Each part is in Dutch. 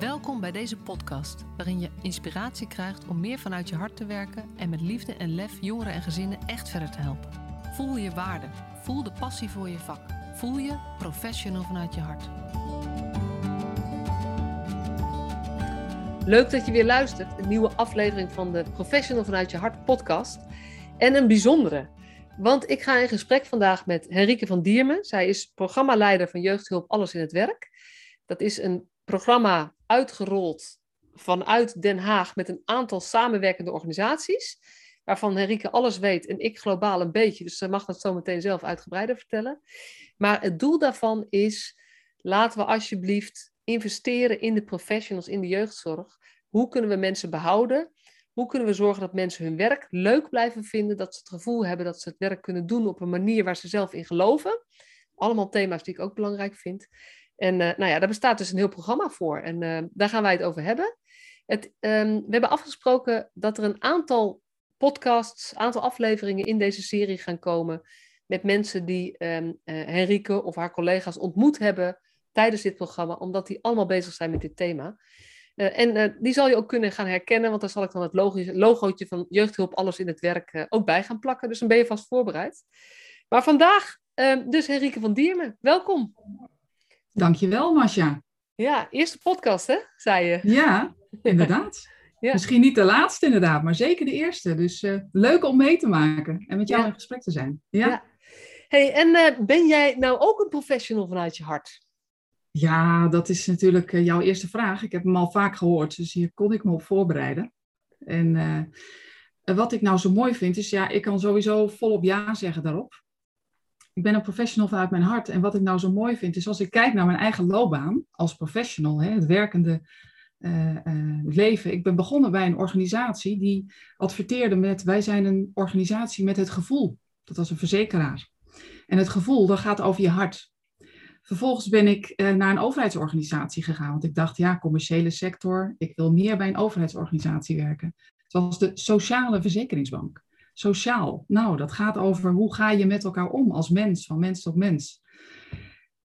Welkom bij deze podcast, waarin je inspiratie krijgt om meer vanuit je hart te werken en met liefde en lef jongeren en gezinnen echt verder te helpen. Voel je waarde, voel de passie voor je vak, voel je professional vanuit je hart. Leuk dat je weer luistert, een nieuwe aflevering van de Professional vanuit je hart podcast. En een bijzondere, want ik ga in gesprek vandaag met Henrike van Diermen. Zij is programmaleider van Jeugdhulp Alles in het Werk. Dat is een programma uitgerold vanuit Den Haag met een aantal samenwerkende organisaties. Waarvan Henrike alles weet en ik globaal een beetje. Dus ze mag dat zo meteen zelf uitgebreider vertellen. Maar het doel daarvan is: laten we alsjeblieft investeren in de professionals in de jeugdzorg. Hoe kunnen we mensen behouden? Hoe kunnen we zorgen dat mensen hun werk leuk blijven vinden? Dat ze het gevoel hebben dat ze het werk kunnen doen op een manier waar ze zelf in geloven. Allemaal thema's die ik ook belangrijk vind. En uh, nou ja, daar bestaat dus een heel programma voor. En uh, daar gaan wij het over hebben. Het, um, we hebben afgesproken dat er een aantal podcasts, aantal afleveringen in deze serie gaan komen. Met mensen die um, uh, Henrike of haar collega's ontmoet hebben tijdens dit programma, omdat die allemaal bezig zijn met dit thema. en die zal je ook kunnen gaan herkennen, want daar zal ik dan het logootje van Jeugdhulp Alles in het Werk ook bij gaan plakken. Dus dan ben je vast voorbereid. Maar vandaag ehm, dus Henrike van Diermen. Welkom. Dankjewel, Masja. Ja, eerste podcast, hè, zei je. Ja, inderdaad. ja. Misschien niet de laatste, inderdaad, maar zeker de eerste. Dus uh, leuk om mee te maken en met jou ja. in gesprek te zijn. Ja. ja. Hey, en uh, ben jij nou ook een professional vanuit je hart? Ja, dat is natuurlijk uh, jouw eerste vraag. Ik heb hem al vaak gehoord, dus hier kon ik me op voorbereiden. En wat ik nou zo mooi vind, is ja, ik kan sowieso volop ja zeggen daarop ik ben een professional vanuit mijn hart. En wat ik nou zo mooi vind, is als ik kijk naar mijn eigen loopbaan als professional, hè, het werkende uh, uh, leven. Ik ben begonnen bij een organisatie die adverteerde met: wij zijn een organisatie met het gevoel. Dat was een verzekeraar. En het gevoel, dat gaat over je hart. Vervolgens ben ik uh, naar een overheidsorganisatie gegaan, want ik dacht, ja, commerciële sector, ik wil meer bij een overheidsorganisatie werken. Zoals de Sociale Verzekeringsbank sociaal. Nou, dat gaat over hoe ga je met elkaar om als mens, van mens tot mens.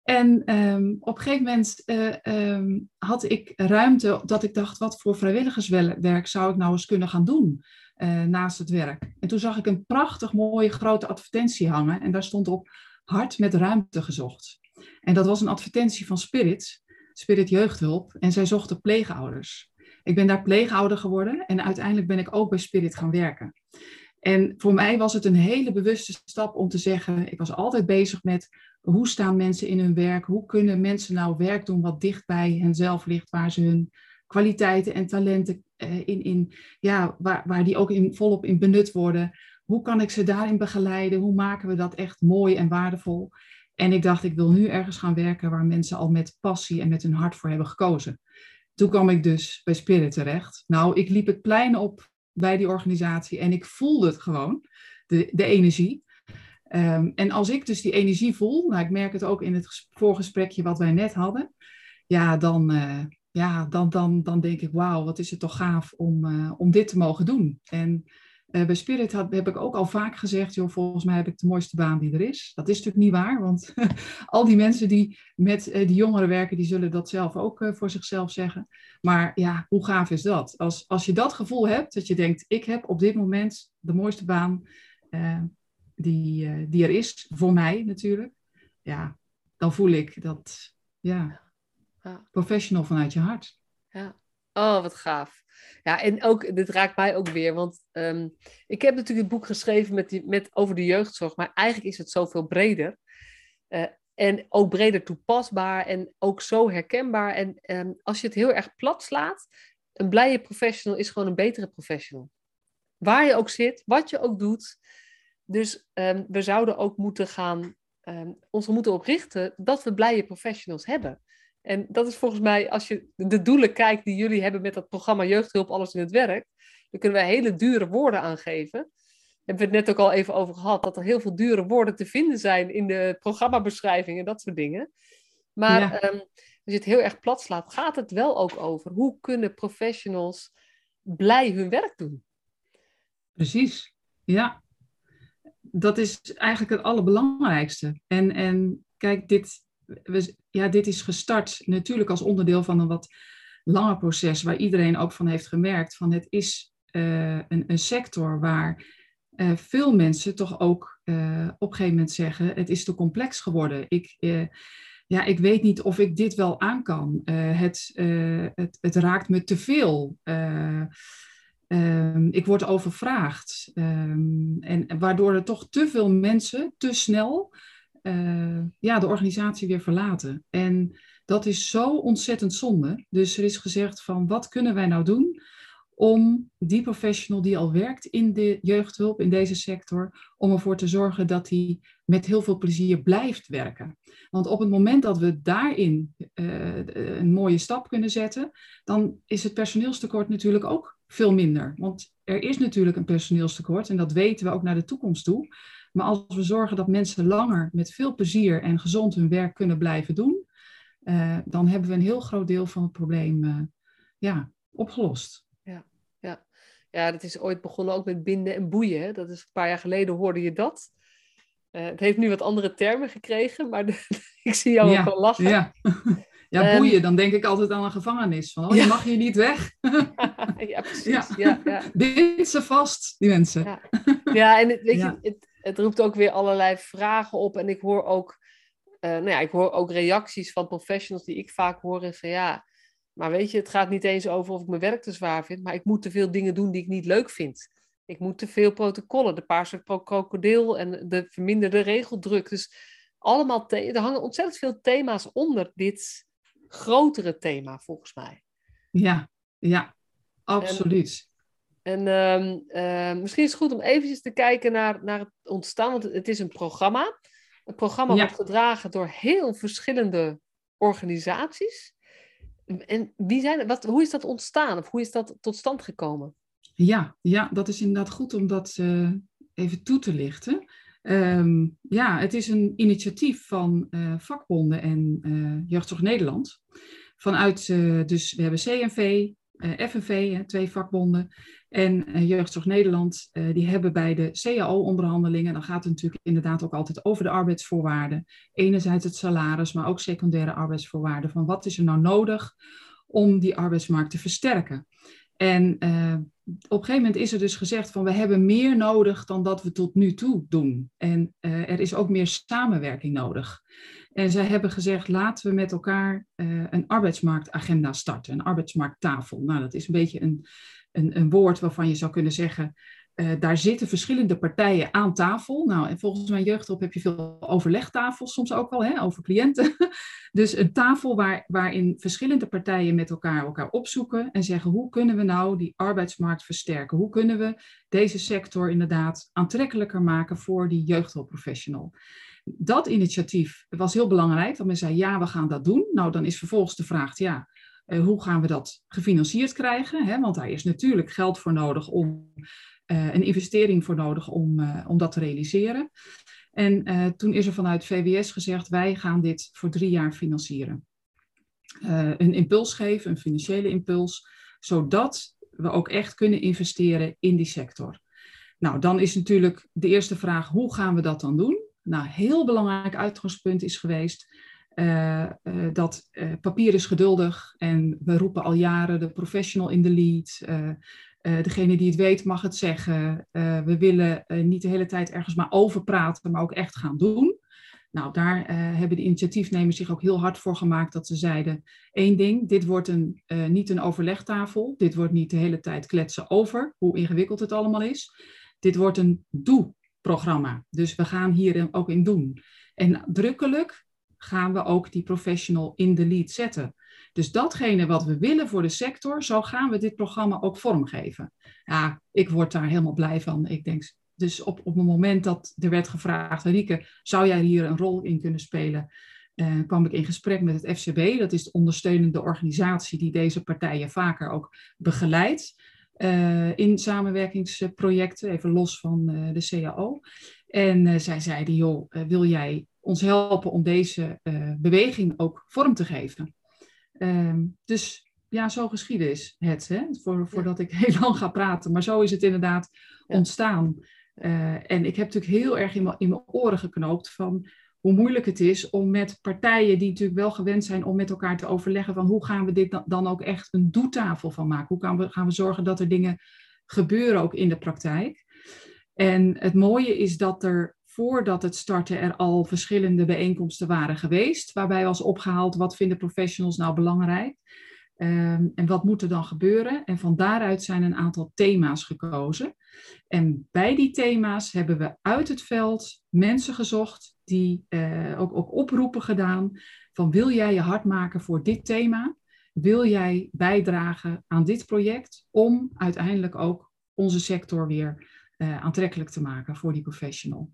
En um, op een gegeven moment uh, um, had ik ruimte dat ik dacht, wat voor vrijwilligerswerk zou ik nou eens kunnen gaan doen uh, naast het werk. En toen zag ik een prachtig mooie grote advertentie hangen en daar stond op hart met ruimte gezocht. En dat was een advertentie van Spirit, Spirit Jeugdhulp, en zij zochten pleegouders. Ik ben daar pleegouder geworden en uiteindelijk ben ik ook bij Spirit gaan werken. En voor mij was het een hele bewuste stap om te zeggen, ik was altijd bezig met hoe staan mensen in hun werk, hoe kunnen mensen nou werk doen wat dicht bij henzelf ligt, waar ze hun kwaliteiten en talenten uh, in, in ja, waar, waar die ook in, volop in benut worden. Hoe kan ik ze daarin begeleiden? Hoe maken we dat echt mooi en waardevol? En ik dacht, ik wil nu ergens gaan werken waar mensen al met passie en met hun hart voor hebben gekozen. Toen kwam ik dus bij Spirit terecht. Nou, ik liep het plein op bij die organisatie en ik voelde het gewoon, de, de energie. Um, en als ik dus die energie voel, nou, ik merk het ook in het voorgesprekje wat wij net hadden, ja, dan, uh, ja, dan, dan, dan denk ik, wauw, wat is het toch gaaf om, uh, om dit te mogen doen. En uh, bij Spirit had, heb ik ook al vaak gezegd, joh, volgens mij heb ik de mooiste baan die er is. Dat is natuurlijk niet waar, want al die mensen die met uh, die jongeren werken, die zullen dat zelf ook uh, voor zichzelf zeggen. Maar ja, hoe gaaf is dat? Als, als je dat gevoel hebt, dat je denkt, ik heb op dit moment de mooiste baan die, die er is, voor mij natuurlijk. Ja, dan voel ik dat, ja, ja. professional vanuit je hart. Ja. Oh, wat gaaf. Ja, en ook, dit raakt mij ook weer, want um, ik heb natuurlijk het boek geschreven met die, met, over de jeugdzorg, maar eigenlijk is het zoveel breder. Uh, en ook breder toepasbaar en ook zo herkenbaar. En um, als je het heel erg plat slaat, een blije professional is gewoon een betere professional. Waar je ook zit, wat je ook doet. Dus um, we zouden ook moeten gaan, ons moeten oprichten dat we blije professionals hebben. En dat is volgens mij, als je de doelen kijkt die jullie hebben met dat programma Jeugdhulp Alles in het Werk, dan kunnen wij hele dure woorden aangeven. Daar hebben we het net ook al even over gehad, dat er heel veel dure woorden te vinden zijn in de programmabeschrijving en dat soort dingen. Maar ja. um, als je het heel erg plat slaat, gaat het wel ook over hoe kunnen professionals blij hun werk doen. Precies, ja. Dat is eigenlijk het allerbelangrijkste. En, en kijk, dit, ja, dit is gestart natuurlijk als onderdeel van een wat langer proces waar iedereen ook van heeft gemerkt van het is een, een sector waar veel mensen toch ook op een gegeven moment zeggen het is te complex geworden. Ik, ja, ik weet niet of ik dit wel aan kan. het, het, het raakt me te veel. Um, ik word overvraagd. Um, en waardoor er toch te veel mensen te snel uh, ja, de organisatie weer verlaten. En dat is zo ontzettend zonde. Dus er is gezegd van wat kunnen wij nou doen om die professional die al werkt in de jeugdhulp, in deze sector, om ervoor te zorgen dat hij met heel veel plezier blijft werken. Want op het moment dat we daarin uh, een mooie stap kunnen zetten, dan is het personeelstekort natuurlijk ook veel minder. Want er is natuurlijk een personeelstekort en dat weten we ook naar de toekomst toe. Maar als we zorgen dat mensen langer met veel plezier en gezond hun werk kunnen blijven doen, uh, dan hebben we een heel groot deel van het probleem uh, ja, opgelost. Ja, ja. ja, dat is ooit begonnen ook met binden en boeien. Hè? Dat is een paar jaar geleden hoorde je dat. Uh, het heeft nu wat andere termen gekregen, maar de, ik zie jou ja, ook al lachen. Ja. Ja, boeien, dan denk ik altijd aan een gevangenis. Van, oh, je mag hier niet weg. ja, precies. Ja. Ja, Bind ze vast, die mensen. Ja, ja en het, weet je, het, het, roept ook weer allerlei vragen op. En ik hoor ook, uh, nou ja, ik hoor ook reacties van professionals die ik vaak hoor. En van ja, maar weet je, het gaat niet eens over of ik mijn werk te zwaar vind. Maar ik moet te veel dingen doen die ik niet leuk vind. Ik moet te veel protocollen. De paarse krokodil en de verminderde regeldruk. Dus allemaal, er hangen ontzettend veel thema's onder dit grotere thema, volgens mij. Ja, ja, absoluut. En, en uh, misschien is het goed om eventjes te kijken naar, naar het ontstaan, want het is een programma. Het programma wordt gedragen door heel verschillende organisaties. En wie zijn, wat, hoe is dat ontstaan of hoe is dat tot stand gekomen? Ja, ja dat is inderdaad goed om dat uh, even toe te lichten. Um, ja, het is een initiatief van uh, vakbonden en uh, Jeugdzorg Nederland. Vanuit, dus we hebben CNV, FNV, twee vakbonden, en Jeugdzorg Nederland. die hebben bij de CAO-onderhandelingen, dan gaat het natuurlijk inderdaad ook altijd over de arbeidsvoorwaarden. Enerzijds het salaris, maar ook secundaire arbeidsvoorwaarden. Van wat is er nou nodig om die arbeidsmarkt te versterken? En op een gegeven moment is er dus gezegd van we hebben meer nodig dan dat we tot nu toe doen. En er is ook meer samenwerking nodig. En zij hebben gezegd laten we met elkaar uh, een arbeidsmarktagenda starten, een arbeidsmarkttafel. Nou, dat is een beetje een, een, een woord waarvan je zou kunnen zeggen uh, daar zitten verschillende partijen aan tafel. Nou, en volgens mijn jeugdhulp heb je veel overlegtafels soms ook wel, hè, over cliënten. dus een tafel waar, waarin verschillende partijen met elkaar elkaar opzoeken en zeggen hoe kunnen we nou die arbeidsmarkt versterken? Hoe kunnen we deze sector inderdaad aantrekkelijker maken voor die jeugdhulpprofessional? Dat initiatief was heel belangrijk, want men zei ja, we gaan dat doen. Nou, dan is vervolgens de vraag, ja, uh, hoe gaan we dat gefinancierd krijgen? Hè? Want daar is natuurlijk geld voor nodig om uh, een investering voor nodig om, uh, om dat te realiseren. En toen is er vanuit VWS gezegd, wij gaan dit voor drie jaar financieren. een impuls geven, een financiële impuls, zodat we ook echt kunnen investeren in die sector. Nou, dan is natuurlijk de eerste vraag, hoe gaan we dat dan doen? Nou, heel belangrijk uitgangspunt is geweest uh, uh, dat uh, papier is geduldig en we roepen al jaren de professional in de lead. Degene die het weet mag het zeggen. We willen niet de hele tijd ergens maar over praten, maar ook echt gaan doen. Nou, daar hebben de initiatiefnemers zich ook heel hard voor gemaakt dat ze zeiden: één ding, dit wordt een, niet een overlegtafel. Dit wordt niet de hele tijd kletsen over hoe ingewikkeld het allemaal is. Dit wordt een doe-programma. Dus we gaan hier ook in doen. En drukkelijk gaan we ook die professional in de lead zetten. Dus datgene wat we willen voor de sector, zo gaan we dit programma ook vormgeven. Ja, ik word daar helemaal blij van. Ik denk, dus op, op het moment dat er werd gevraagd, Rieke, zou jij hier een rol in kunnen spelen? Uh, kwam ik in gesprek met het FCB, dat is de ondersteunende organisatie die deze partijen vaker ook begeleidt. Uh, in samenwerkingsprojecten, even los van uh, de CAO. En zij zeiden, joh, wil jij ons helpen om deze beweging ook vorm te geven? Um, dus ja, zo geschieden is het, hè? Voor, voordat ik heel lang ga praten. Maar zo is het inderdaad ontstaan. En ik heb natuurlijk heel erg in mijn, in mijn oren geknoopt van hoe moeilijk het is om met partijen die natuurlijk wel gewend zijn om met elkaar te overleggen van hoe gaan we dit dan ook echt een doetafel van maken? Hoe gaan we, gaan we zorgen dat er dingen gebeuren ook in de praktijk? En het mooie is dat er voordat het starten er al verschillende bijeenkomsten waren geweest, waarbij was opgehaald wat vinden professionals nou belangrijk um, en wat moet er dan gebeuren. En van daaruit zijn een aantal thema's gekozen. En bij die thema's hebben we uit het veld mensen gezocht die uh, ook, ook oproepen gedaan van wil jij je hard maken voor dit thema? Wil jij bijdragen aan dit project om uiteindelijk ook onze sector weer uh, aantrekkelijk te maken voor die professional?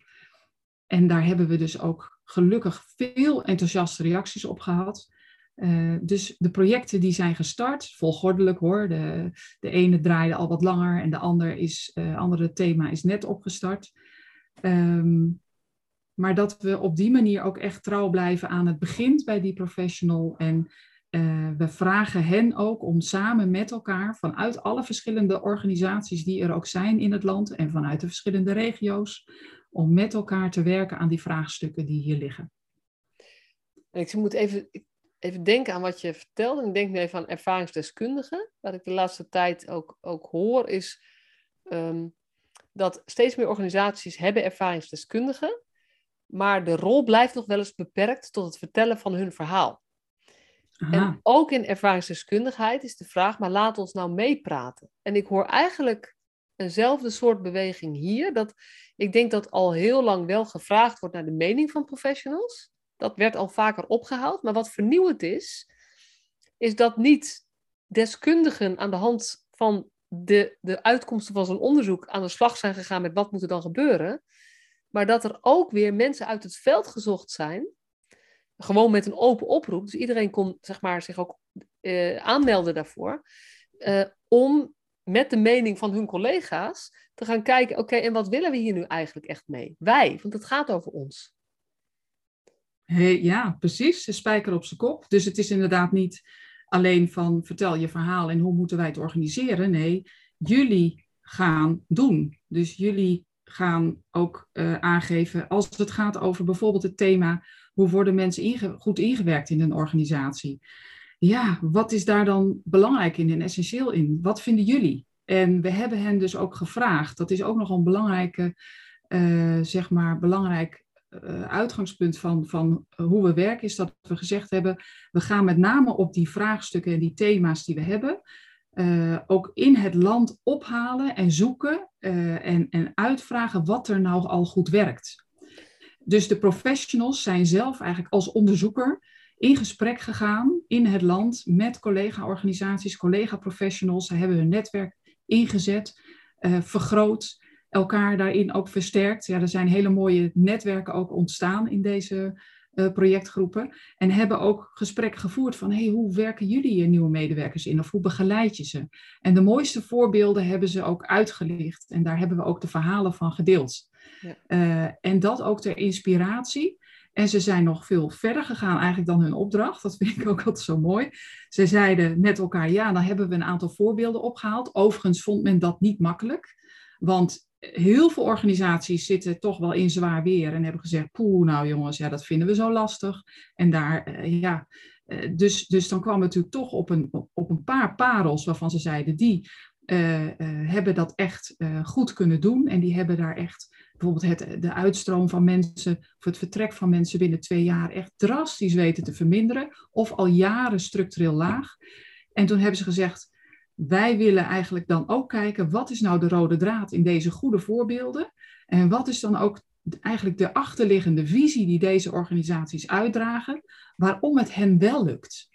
En daar hebben we dus ook gelukkig veel enthousiaste reacties op gehad. Uh, dus de projecten die zijn gestart, volgordelijk hoor. De, de ene draaide al wat langer en de ander is, uh, andere thema is net opgestart. Um, maar dat we op die manier ook echt trouw blijven aan het begin bij die professional. En uh, we vragen hen ook om samen met elkaar vanuit alle verschillende organisaties die er ook zijn in het land en vanuit de verschillende regio's, om met elkaar te werken aan die vraagstukken die hier liggen. ik moet even, even denken aan wat je vertelde. Ik denk nu even aan ervaringsdeskundigen. Wat ik de laatste tijd ook, ook hoor is um, dat steeds meer organisaties hebben ervaringsdeskundigen. Maar de rol blijft nog wel eens beperkt tot het vertellen van hun verhaal. Aha. En ook in ervaringsdeskundigheid is de vraag, maar laat ons nou meepraten. En ik hoor eigenlijk eenzelfde soort beweging hier. Dat ik denk dat al heel lang wel gevraagd wordt naar de mening van professionals. Dat werd al vaker opgehaald. Maar wat vernieuwend is, is dat niet deskundigen aan de hand van de, de uitkomsten van zo'n onderzoek aan de slag zijn gegaan met wat moet er dan gebeuren. Maar dat er ook weer mensen uit het veld gezocht zijn. Gewoon met een open oproep. Dus iedereen kon zeg maar, zich ook uh, aanmelden daarvoor. Uh, om met de mening van hun collega's te gaan kijken, oké, en wat willen we hier nu eigenlijk echt mee? Wij, want het gaat over ons. Hey, ja, precies. De spijker op zijn kop. Dus het is inderdaad niet alleen van vertel je verhaal en hoe moeten wij het organiseren. Nee, jullie gaan doen. Dus jullie gaan ook uh, aangeven als het gaat over bijvoorbeeld het thema hoe worden mensen goed ingewerkt in een organisatie. Ja, wat is daar dan belangrijk in en essentieel in? Wat vinden jullie? En we hebben hen dus ook gevraagd. Dat is ook nog een belangrijke, uh, zeg maar, belangrijk uh, uitgangspunt van, van hoe we werken, is dat we gezegd hebben, we gaan met name op die vraagstukken en die thema's die we hebben, uh, ook in het land ophalen en zoeken uh, en, en uitvragen wat er nou al goed werkt. Dus de professionals zijn zelf eigenlijk als onderzoeker in gesprek gegaan in het land met collega-organisaties, collega-professionals. Ze hebben hun netwerk ingezet, uh, vergroot, elkaar daarin ook versterkt. Ja, er zijn hele mooie netwerken ook ontstaan in deze projectgroepen. En hebben ook gesprekken gevoerd van hey, hoe werken jullie je nieuwe medewerkers in of hoe begeleid je ze? En de mooiste voorbeelden hebben ze ook uitgelicht. En daar hebben we ook de verhalen van gedeeld. Ja. Uh, en dat ook ter inspiratie. En ze zijn nog veel verder gegaan eigenlijk dan hun opdracht. Dat vind ik ook altijd zo mooi. Ze zeiden met elkaar, ja, dan hebben we een aantal voorbeelden opgehaald. Overigens vond men dat niet makkelijk. Want heel veel organisaties zitten toch wel in zwaar weer en hebben gezegd, poeh, nou jongens, ja, dat vinden we zo lastig. En daar, uh, ja, uh, dus, dus dan kwam het natuurlijk toch op een, op een paar parels waarvan ze zeiden, die uh, hebben dat echt goed kunnen doen en die hebben daar echt bijvoorbeeld het, de uitstroom van mensen, of het vertrek van mensen binnen twee jaar echt drastisch weten te verminderen, of al jaren structureel laag. En toen hebben ze gezegd, wij willen eigenlijk dan ook kijken, wat is nou de rode draad in deze goede voorbeelden? En wat is dan ook eigenlijk de achterliggende visie die deze organisaties uitdragen, waarom het hen wel lukt?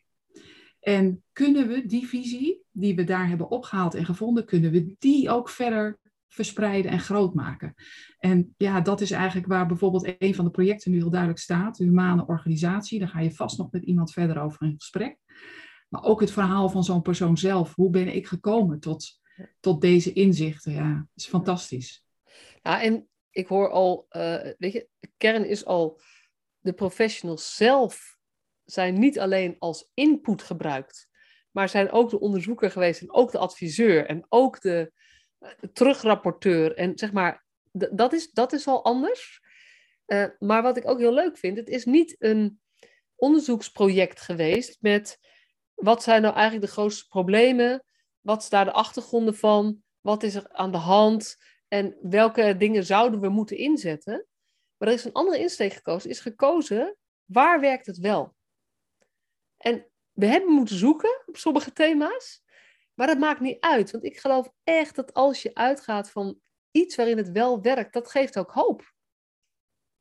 En kunnen we die visie die we daar hebben opgehaald en gevonden, kunnen we die ook verder verspreiden en groot maken? En ja, dat is eigenlijk waar bijvoorbeeld een van de projecten nu heel duidelijk staat, de humane organisatie. Daar ga je vast nog met iemand verder over in gesprek. Maar ook het verhaal van zo'n persoon zelf. Hoe ben ik gekomen tot, tot deze inzichten? Ja, is fantastisch. Ja, en ik hoor al, uh, weet je, de kern is al, de professionals zelf zijn niet alleen als input gebruikt, maar zijn ook de onderzoeker geweest en ook de adviseur en ook de uh, terugrapporteur. En zeg maar, dat is, dat is al anders. Uh, maar wat ik ook heel leuk vind, het is niet een onderzoeksproject geweest met wat zijn nou eigenlijk de grootste problemen, wat is daar de achtergronden van, wat is er aan de hand en welke dingen zouden we moeten inzetten. Maar er is een andere insteek gekozen, is gekozen waar werkt het wel. En we hebben moeten zoeken op sommige thema's, maar dat maakt niet uit. Want ik geloof echt dat als je uitgaat van iets waarin het wel werkt, dat geeft ook hoop.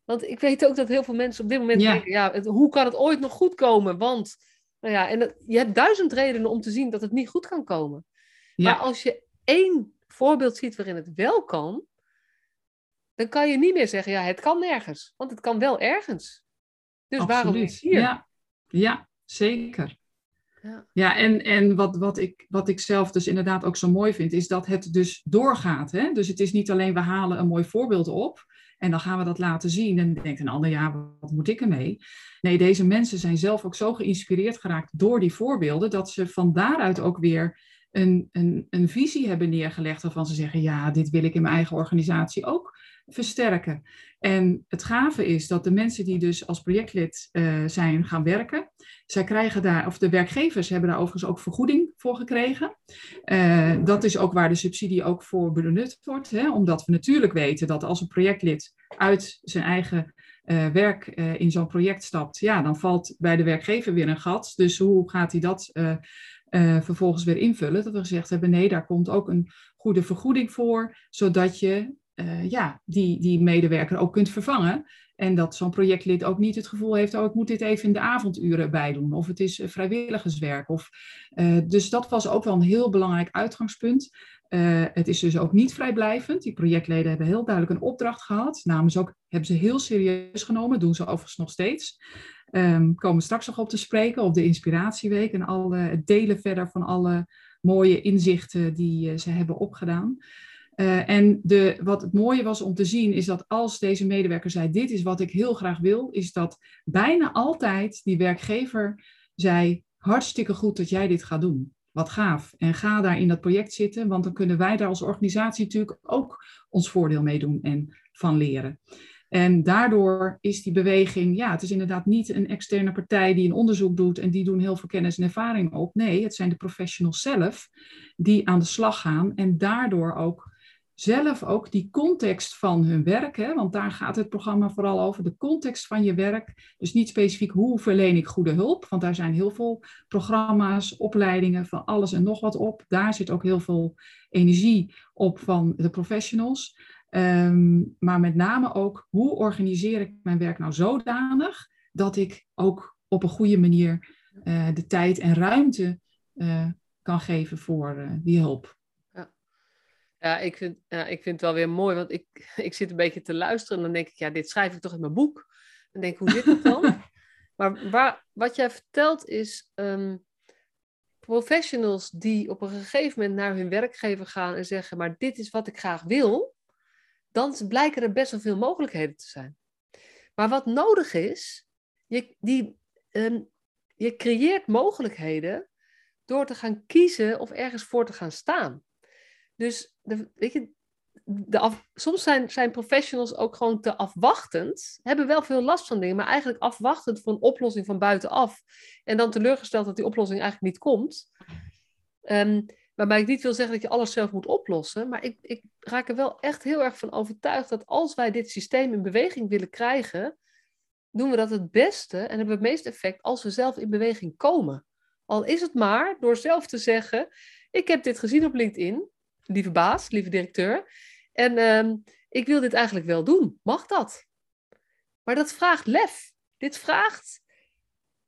Want ik weet ook dat heel veel mensen op dit moment denken, ja, hoe kan het ooit nog goed komen? Want, nou ja, en je hebt duizend redenen om te zien dat het niet goed kan komen. Maar als je één voorbeeld ziet waarin het wel kan, dan kan je niet meer zeggen, ja, het kan nergens. Want het kan wel ergens. Dus Absoluut. waarom is hier? Ja, ja zeker. Ja, ja en, en wat, wat, ik, wat ik zelf dus inderdaad ook zo mooi vind, is dat het dus doorgaat. Hè? Dus het is niet alleen we halen een mooi voorbeeld op en dan gaan we dat laten zien. En denkt een ander, ja, wat moet ik ermee? Nee, deze mensen zijn zelf ook zo geïnspireerd geraakt door die voorbeelden, dat ze van daaruit ook weer een, een, visie hebben neergelegd waarvan ze zeggen, ja, dit wil ik in mijn eigen organisatie ook versterken. En het gave is dat de mensen die dus als projectlid uh, zijn gaan werken, zij krijgen daar, of de werkgevers hebben daar overigens ook vergoeding voor gekregen. Uh, dat is ook waar de subsidie ook voor benut wordt, hè, omdat we natuurlijk weten dat als een projectlid uit zijn eigen uh, werk in zo'n project stapt, ja, dan valt bij de werkgever weer een gat. Dus hoe gaat hij dat vervolgens weer invullen? Dat we gezegd hebben, nee, daar komt ook een goede vergoeding voor, zodat je uh, ja, die, die medewerker ook kunt vervangen. En dat zo'n projectlid ook niet het gevoel heeft, oh, ik moet dit even in de avonduren bijdoen. Of het is eh, vrijwilligerswerk. Of, dus dat was ook wel een heel belangrijk uitgangspunt. Het is dus ook niet vrijblijvend. Die projectleden hebben heel duidelijk een opdracht gehad. Namens ook, hebben ze heel serieus genomen. Doen ze overigens nog steeds. Um, komen straks nog op te spreken op de Inspiratieweek. En het delen verder van alle mooie inzichten die ze hebben opgedaan. Uh, en de, wat het mooie was om te zien, is dat als deze medewerker zei: Dit is wat ik heel graag wil, is dat bijna altijd die werkgever zei: Hartstikke goed dat jij dit gaat doen. Wat gaaf. En ga daar in dat project zitten, want dan kunnen wij daar als organisatie natuurlijk ook ons voordeel mee doen en van leren. En daardoor is die beweging, ja, het is inderdaad niet een externe partij die een onderzoek doet en die doen heel veel kennis en ervaring op. Nee, het zijn de professionals zelf die aan de slag gaan en daardoor ook zelf ook die context van hun werk, hè, want daar gaat het programma vooral over, de context van je werk. Dus niet specifiek hoe verleen ik goede hulp, want daar zijn heel veel programma's, opleidingen van alles en nog wat op. Daar zit ook heel veel energie op van de professionals. Ehm, maar met name ook, hoe organiseer ik mijn werk nou zodanig dat ik ook op een goede manier uh, de tijd en ruimte uh, kan geven voor uh, die hulp. Ja, ik vind, ja, ik vind het wel weer mooi, want ik, ik zit een beetje te luisteren en dan denk ik, ja, dit schrijf ik toch in mijn boek. Dan denk ik, hoe zit het dan? maar waar, wat jij vertelt is, um, professionals die op een gegeven moment naar hun werkgever gaan en zeggen, maar dit is wat ik graag wil, dan blijken er best wel veel mogelijkheden te zijn. Maar wat nodig is, je, die, um, je creëert mogelijkheden door te gaan kiezen of ergens voor te gaan staan. Dus de, weet je, de soms zijn, zijn professionals ook gewoon te afwachtend. Hebben wel veel last van dingen, maar eigenlijk afwachtend voor een oplossing van buitenaf. En dan teleurgesteld dat die oplossing eigenlijk niet komt. Um, waarbij ik niet wil zeggen dat je alles zelf moet oplossen. Maar ik, ik raak er wel echt heel erg van overtuigd dat als wij dit systeem in beweging willen krijgen, doen we dat het beste en hebben we het meeste effect als we zelf in beweging komen. Al is het maar door zelf te zeggen: Ik heb dit gezien op LinkedIn lieve baas, lieve directeur. En ehm, ik wil dit eigenlijk wel doen. Mag dat? Maar dat vraagt lef. Dit vraagt,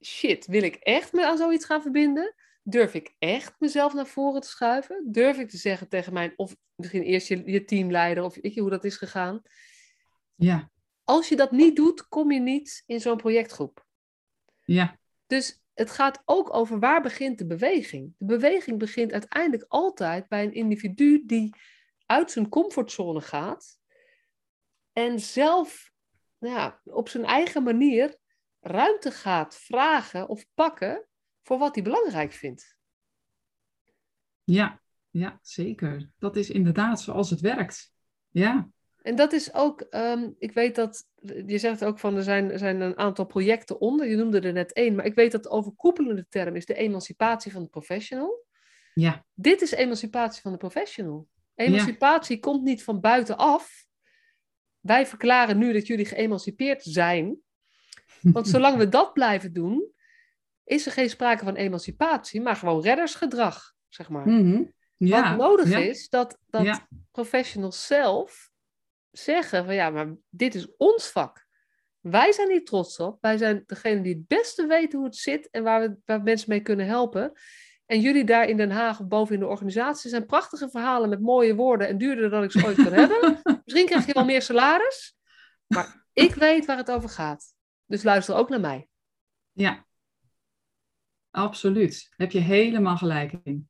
shit, wil ik echt me aan zoiets gaan verbinden? Durf ik echt mezelf naar voren te schuiven? Durf ik te zeggen tegen mijn, of misschien eerst je, je teamleider, of weet je hoe dat is gegaan? Ja. Als je dat niet doet, kom je niet in zo'n projectgroep. Ja. Dus het gaat ook over waar begint de beweging. De beweging begint uiteindelijk altijd bij een individu die uit zijn comfortzone gaat en zelf nou ja, op zijn eigen manier ruimte gaat vragen of pakken voor wat hij belangrijk vindt. Ja, ja, zeker. Dat is inderdaad zoals het werkt. Ja. En dat is ook, ehm, ik weet dat, je zegt ook van er zijn, er zijn een aantal projecten onder, je noemde er net één, maar ik weet dat de overkoepelende term is de emancipatie van de professional. Ja. Dit is emancipatie van de professional. Emancipatie komt niet van buitenaf. Wij verklaren nu dat jullie geëmancipeerd zijn. Want zolang we dat blijven doen, is er geen sprake van emancipatie, maar gewoon reddersgedrag, zeg maar. Mhm. Ja. Wat nodig ja. is, dat, dat Ja. professionals zelf zeggen van ja, maar dit is ons vak. Wij zijn hier trots op. Wij zijn degene die het beste weten hoe het zit en waar we waar mensen mee kunnen helpen. En jullie daar in Den Haag of boven in de organisatie zijn prachtige verhalen met mooie woorden en duurder dan ik ze ooit kan hebben. Misschien krijg je wel meer salaris, maar ik weet waar het over gaat. Dus luister ook naar mij. Ja, absoluut. Heb je helemaal gelijk in.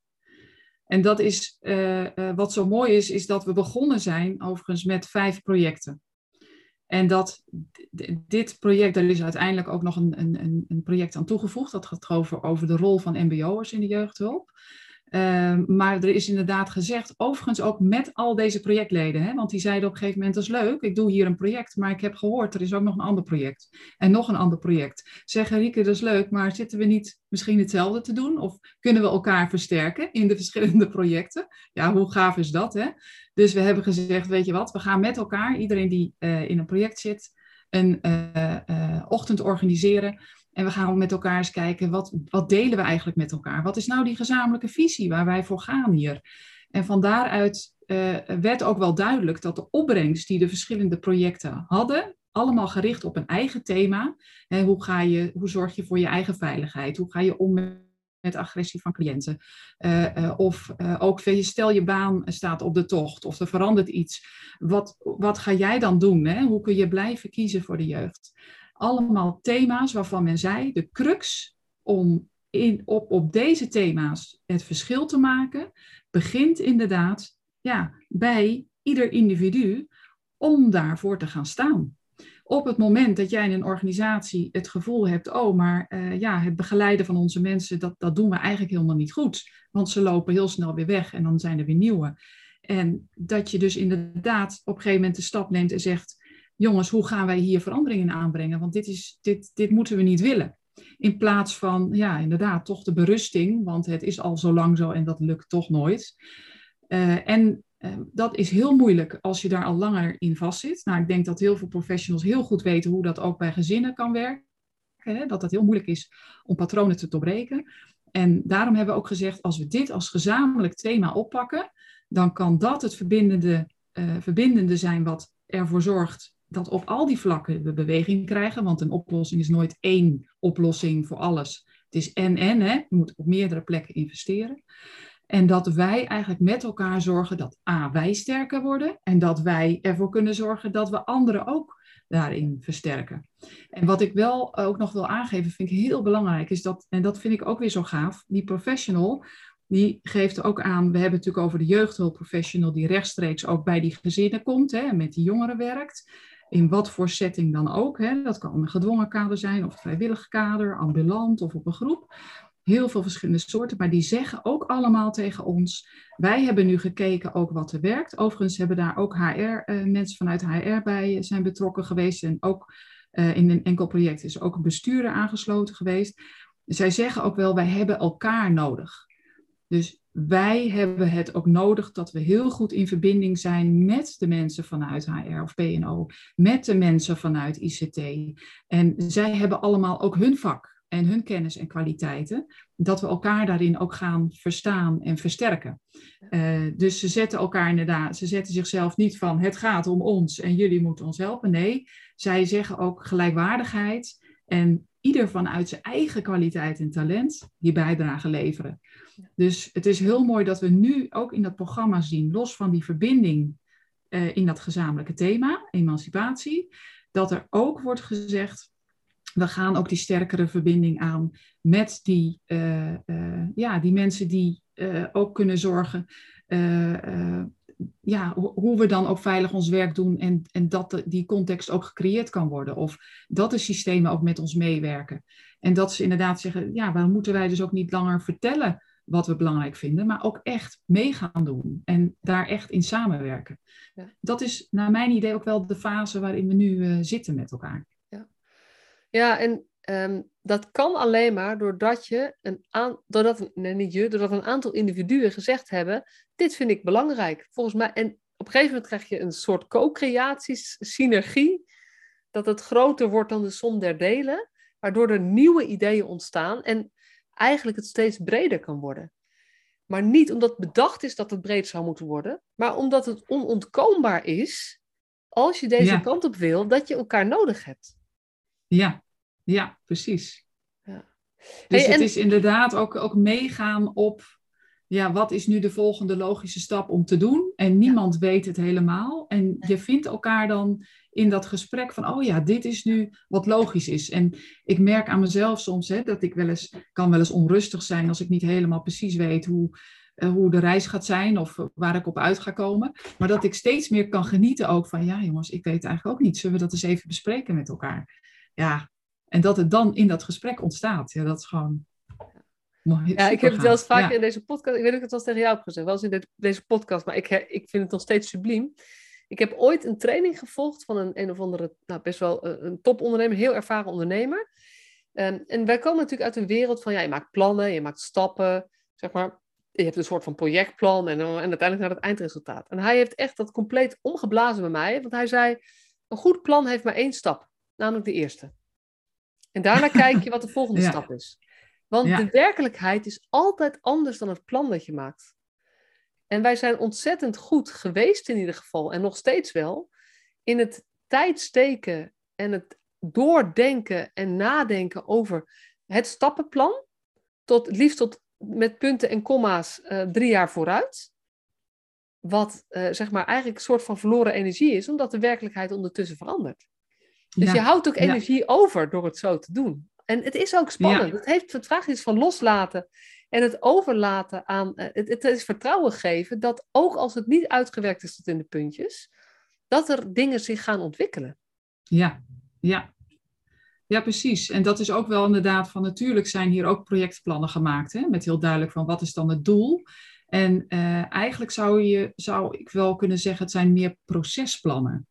En dat is eh, eh, wat zo mooi is, is dat we begonnen zijn overigens met vijf projecten. En dat dit project, er is uiteindelijk ook nog een, een, een- een project aan toegevoegd. Dat gaat over, over de rol van MBO'ers in de jeugdhulp. Ehm, maar er is inderdaad gezegd, overigens ook met al deze projectleden, hè, want die zeiden op een gegeven moment, dat is leuk, ik doe hier een project, maar ik heb gehoord, er is ook nog een ander project. En nog een ander project. Zeggen, Rieke, dat is leuk, maar zitten we niet misschien hetzelfde te doen? Of kunnen we elkaar versterken in de verschillende projecten? Ja, hoe gaaf is dat, hè? Dus we hebben gezegd, weet je wat, we gaan met elkaar, iedereen die eh, in een project zit, een eh, eh, ochtend organiseren. En we gaan met elkaar eens kijken, wat, wat delen we eigenlijk met elkaar? Wat is nou die gezamenlijke visie waar wij voor gaan hier? En van daaruit eh, werd ook wel duidelijk dat de opbrengst die de verschillende projecten hadden, allemaal gericht op een eigen thema. Hè, hoe, ga je, hoe zorg je voor je eigen veiligheid? Hoe ga je om met, agressie van cliënten? Eh, eh, of ook, stel je baan staat op de tocht of er verandert iets. Wat, wat ga jij dan doen? Hè? Hoe kun je blijven kiezen voor de jeugd? Allemaal thema's waarvan men zei, de crux om in, op, op deze thema's het verschil te maken, begint inderdaad ja, bij ieder individu om daarvoor te gaan staan. Op het moment dat jij in een organisatie het gevoel hebt, oh, maar eh, ja, het begeleiden van onze mensen, dat, dat doen we eigenlijk helemaal niet goed. Want ze lopen heel snel weer weg en dan zijn er weer nieuwe. En dat je dus inderdaad op een gegeven moment de stap neemt en zegt, jongens, hoe gaan wij hier veranderingen aanbrengen? Want dit, is, dit, dit moeten we niet willen. In plaats van, ja, inderdaad, toch de berusting, want het is al zo lang zo en dat lukt toch nooit. Uh, en uh, dat is heel moeilijk als je daar al langer in vastzit. Nou, ik denk dat heel veel professionals heel goed weten hoe dat ook bij gezinnen kan werken. Hè? Dat het heel moeilijk is om patronen te doorbreken. En daarom hebben we ook gezegd, als we dit als gezamenlijk thema oppakken, dan kan dat het verbindende, uh, verbindende zijn wat ervoor zorgt dat op al die vlakken we beweging krijgen. Want een oplossing is nooit één oplossing voor alles. Het is en-en, hè? je moet op meerdere plekken investeren. En dat wij eigenlijk met elkaar zorgen dat A, wij sterker worden. En dat wij ervoor kunnen zorgen dat we anderen ook daarin versterken. En wat ik wel ook nog wil aangeven, vind ik heel belangrijk, is dat, en dat vind ik ook weer zo gaaf, die professional, die geeft ook aan, we hebben het natuurlijk over de jeugdhulpprofessional die rechtstreeks ook bij die gezinnen komt hè, en met die jongeren werkt. In wat voor setting dan ook. Hè. Dat kan een gedwongen kader zijn of vrijwillig kader, ambulant of op een groep. Heel veel verschillende soorten, maar die zeggen ook allemaal tegen ons. Wij hebben nu gekeken ook wat er werkt. Overigens hebben daar ook HR, uh, mensen vanuit HR bij zijn betrokken geweest. En ook uh, in een enkel project is ook een bestuurder aangesloten geweest. Zij zeggen ook wel, wij hebben elkaar nodig. Dus wij hebben het ook nodig dat we heel goed in verbinding zijn met de mensen vanuit HR of PNO, met de mensen vanuit ICT. En zij hebben allemaal ook hun vak en hun kennis en kwaliteiten, dat we elkaar daarin ook gaan verstaan en versterken. Uh, dus ze zetten elkaar inderdaad, ze zetten zichzelf niet van het gaat om ons en jullie moeten ons helpen. Nee, zij zeggen ook gelijkwaardigheid en ieder vanuit zijn eigen kwaliteit en talent die bijdrage leveren. Dus het is heel mooi dat we nu ook in dat programma zien, los van die verbinding uh, in dat gezamenlijke thema, emancipatie, dat er ook wordt gezegd, we gaan ook die sterkere verbinding aan met die, uh, uh, ja, die mensen die ook kunnen zorgen ja, hoe we dan ook veilig ons werk doen en, en dat die context ook gecreëerd kan worden. Of dat de systemen ook met ons meewerken. En dat ze inderdaad zeggen, ja, waarom moeten wij dus ook niet langer vertellen wat we belangrijk vinden, maar ook echt mee gaan doen en daar echt in samenwerken. Ja. Dat is naar mijn idee ook wel de fase waarin we nu uh, zitten met elkaar. Ja, ja en um, dat kan alleen maar doordat je een aan, doordat, nee, niet je, doordat een aantal individuen gezegd hebben: dit vind ik belangrijk. Volgens mij, en op een gegeven moment krijg je een soort co-creatie, synergie, dat het groter wordt dan de som der delen, waardoor er nieuwe ideeën ontstaan en eigenlijk het steeds breder kan worden. Maar niet omdat bedacht is dat het breed zou moeten worden, maar omdat het onontkoombaar is, als je deze kant op wil, dat je elkaar nodig hebt. Ja, ja precies. Ja. Dus het is inderdaad ook, ook meegaan op ja, wat is nu de volgende logische stap om te doen? En niemand weet het helemaal. En je vindt elkaar dan in dat gesprek van, oh ja, dit is nu wat logisch is. En ik merk aan mezelf soms hè, dat ik wel eens, kan wel eens onrustig zijn als ik niet helemaal precies weet hoe, uh, hoe de reis gaat zijn of waar ik op uit ga komen. Maar dat ik steeds meer kan genieten ook van, ja jongens, ik weet eigenlijk ook niet. Zullen we dat eens even bespreken met elkaar? Ja, en dat het dan in dat gesprek ontstaat. Ja, dat is gewoon ja, ik heb het wel eens vaker in deze podcast, ik weet niet of ik het wel tegen jou heb gezegd, wel eens in deze podcast, maar ik, ik vind het nog steeds subliem. Ik heb ooit een training gevolgd van een, een of andere, nou best wel een, een topondernemer, heel ervaren ondernemer. Um, en wij komen natuurlijk uit een wereld van, ja, je maakt plannen, je maakt stappen, zeg maar. Je hebt een soort van projectplan en, en uiteindelijk naar het eindresultaat. En hij heeft echt dat compleet omgeblazen bij mij, want hij zei, een goed plan heeft maar één stap, namelijk de eerste. En daarna kijk je wat de volgende stap is. Want de werkelijkheid is altijd anders dan het plan dat je maakt. En wij zijn ontzettend goed geweest in ieder geval, en nog steeds wel, in het tijd steken en het doordenken en nadenken over het stappenplan, tot, liefst tot, met punten en komma's uh, drie jaar vooruit. Wat uh, zeg maar eigenlijk een soort van verloren energie is, omdat de werkelijkheid ondertussen verandert. Dus je houdt ook energie over door het zo te doen. En het is ook spannend. Het, heeft, het vraagt iets van loslaten en het overlaten aan. Eh, het, het, is vertrouwen geven dat ook als het niet uitgewerkt is tot in de puntjes, dat er dingen zich gaan ontwikkelen. Ja, ja. Ja, precies. En dat is ook wel inderdaad van natuurlijk zijn hier ook projectplannen gemaakt, hè, met heel duidelijk van wat is dan het doel. En uh, eigenlijk zou, je, zou ik wel kunnen zeggen, het zijn meer procesplannen.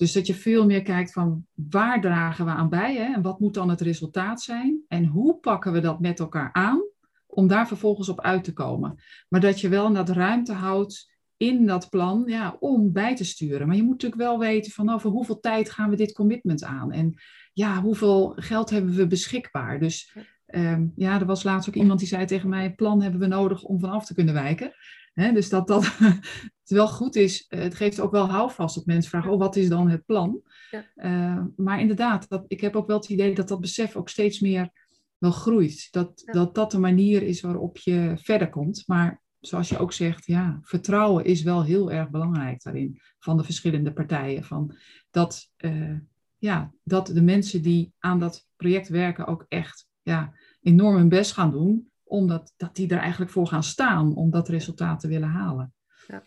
Dus dat je veel meer kijkt van waar dragen we aan bij hè? en wat moet dan het resultaat zijn en hoe pakken we dat met elkaar aan om daar vervolgens op uit te komen. Maar dat je wel dat ruimte houdt in dat plan ja, om bij te sturen. Maar je moet natuurlijk wel weten van over hoeveel tijd gaan we dit commitment aan en ja, hoeveel geld hebben we beschikbaar. Dus um, ja, er was laatst ook iemand die zei tegen mij, plan hebben we nodig om vanaf te kunnen wijken dus dat dat het wel goed is, eh, het geeft ook wel houvast op mensen vragen, oh wat is dan het plan? Ja. Uh, maar inderdaad, dat, ik heb ook wel het idee dat dat besef ook steeds meer wel groeit. Dat, dat dat de manier is waarop je verder komt. Maar zoals je ook zegt, ja, vertrouwen is wel heel erg belangrijk daarin van de verschillende partijen. Van dat, uh, ja, dat de mensen die aan dat project werken ook echt ja, enorm hun best gaan doen omdat dat die er eigenlijk voor gaan staan om dat resultaat te willen halen. Ja,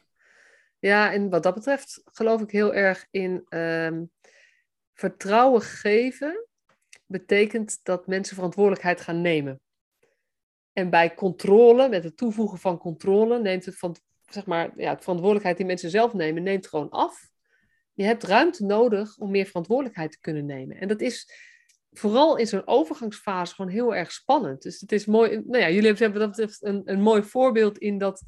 ja en wat dat betreft geloof ik heel erg in um, vertrouwen geven. Betekent dat mensen verantwoordelijkheid gaan nemen. En bij controle, met het toevoegen van controle, neemt het van, zeg maar, ja, de verantwoordelijkheid die mensen zelf nemen, neemt gewoon af. Je hebt ruimte nodig om meer verantwoordelijkheid te kunnen nemen. En dat is vooral in zo'n overgangsfase gewoon heel erg spannend. Dus het is mooi. Nou ja, jullie hebben dat een, een mooi voorbeeld in dat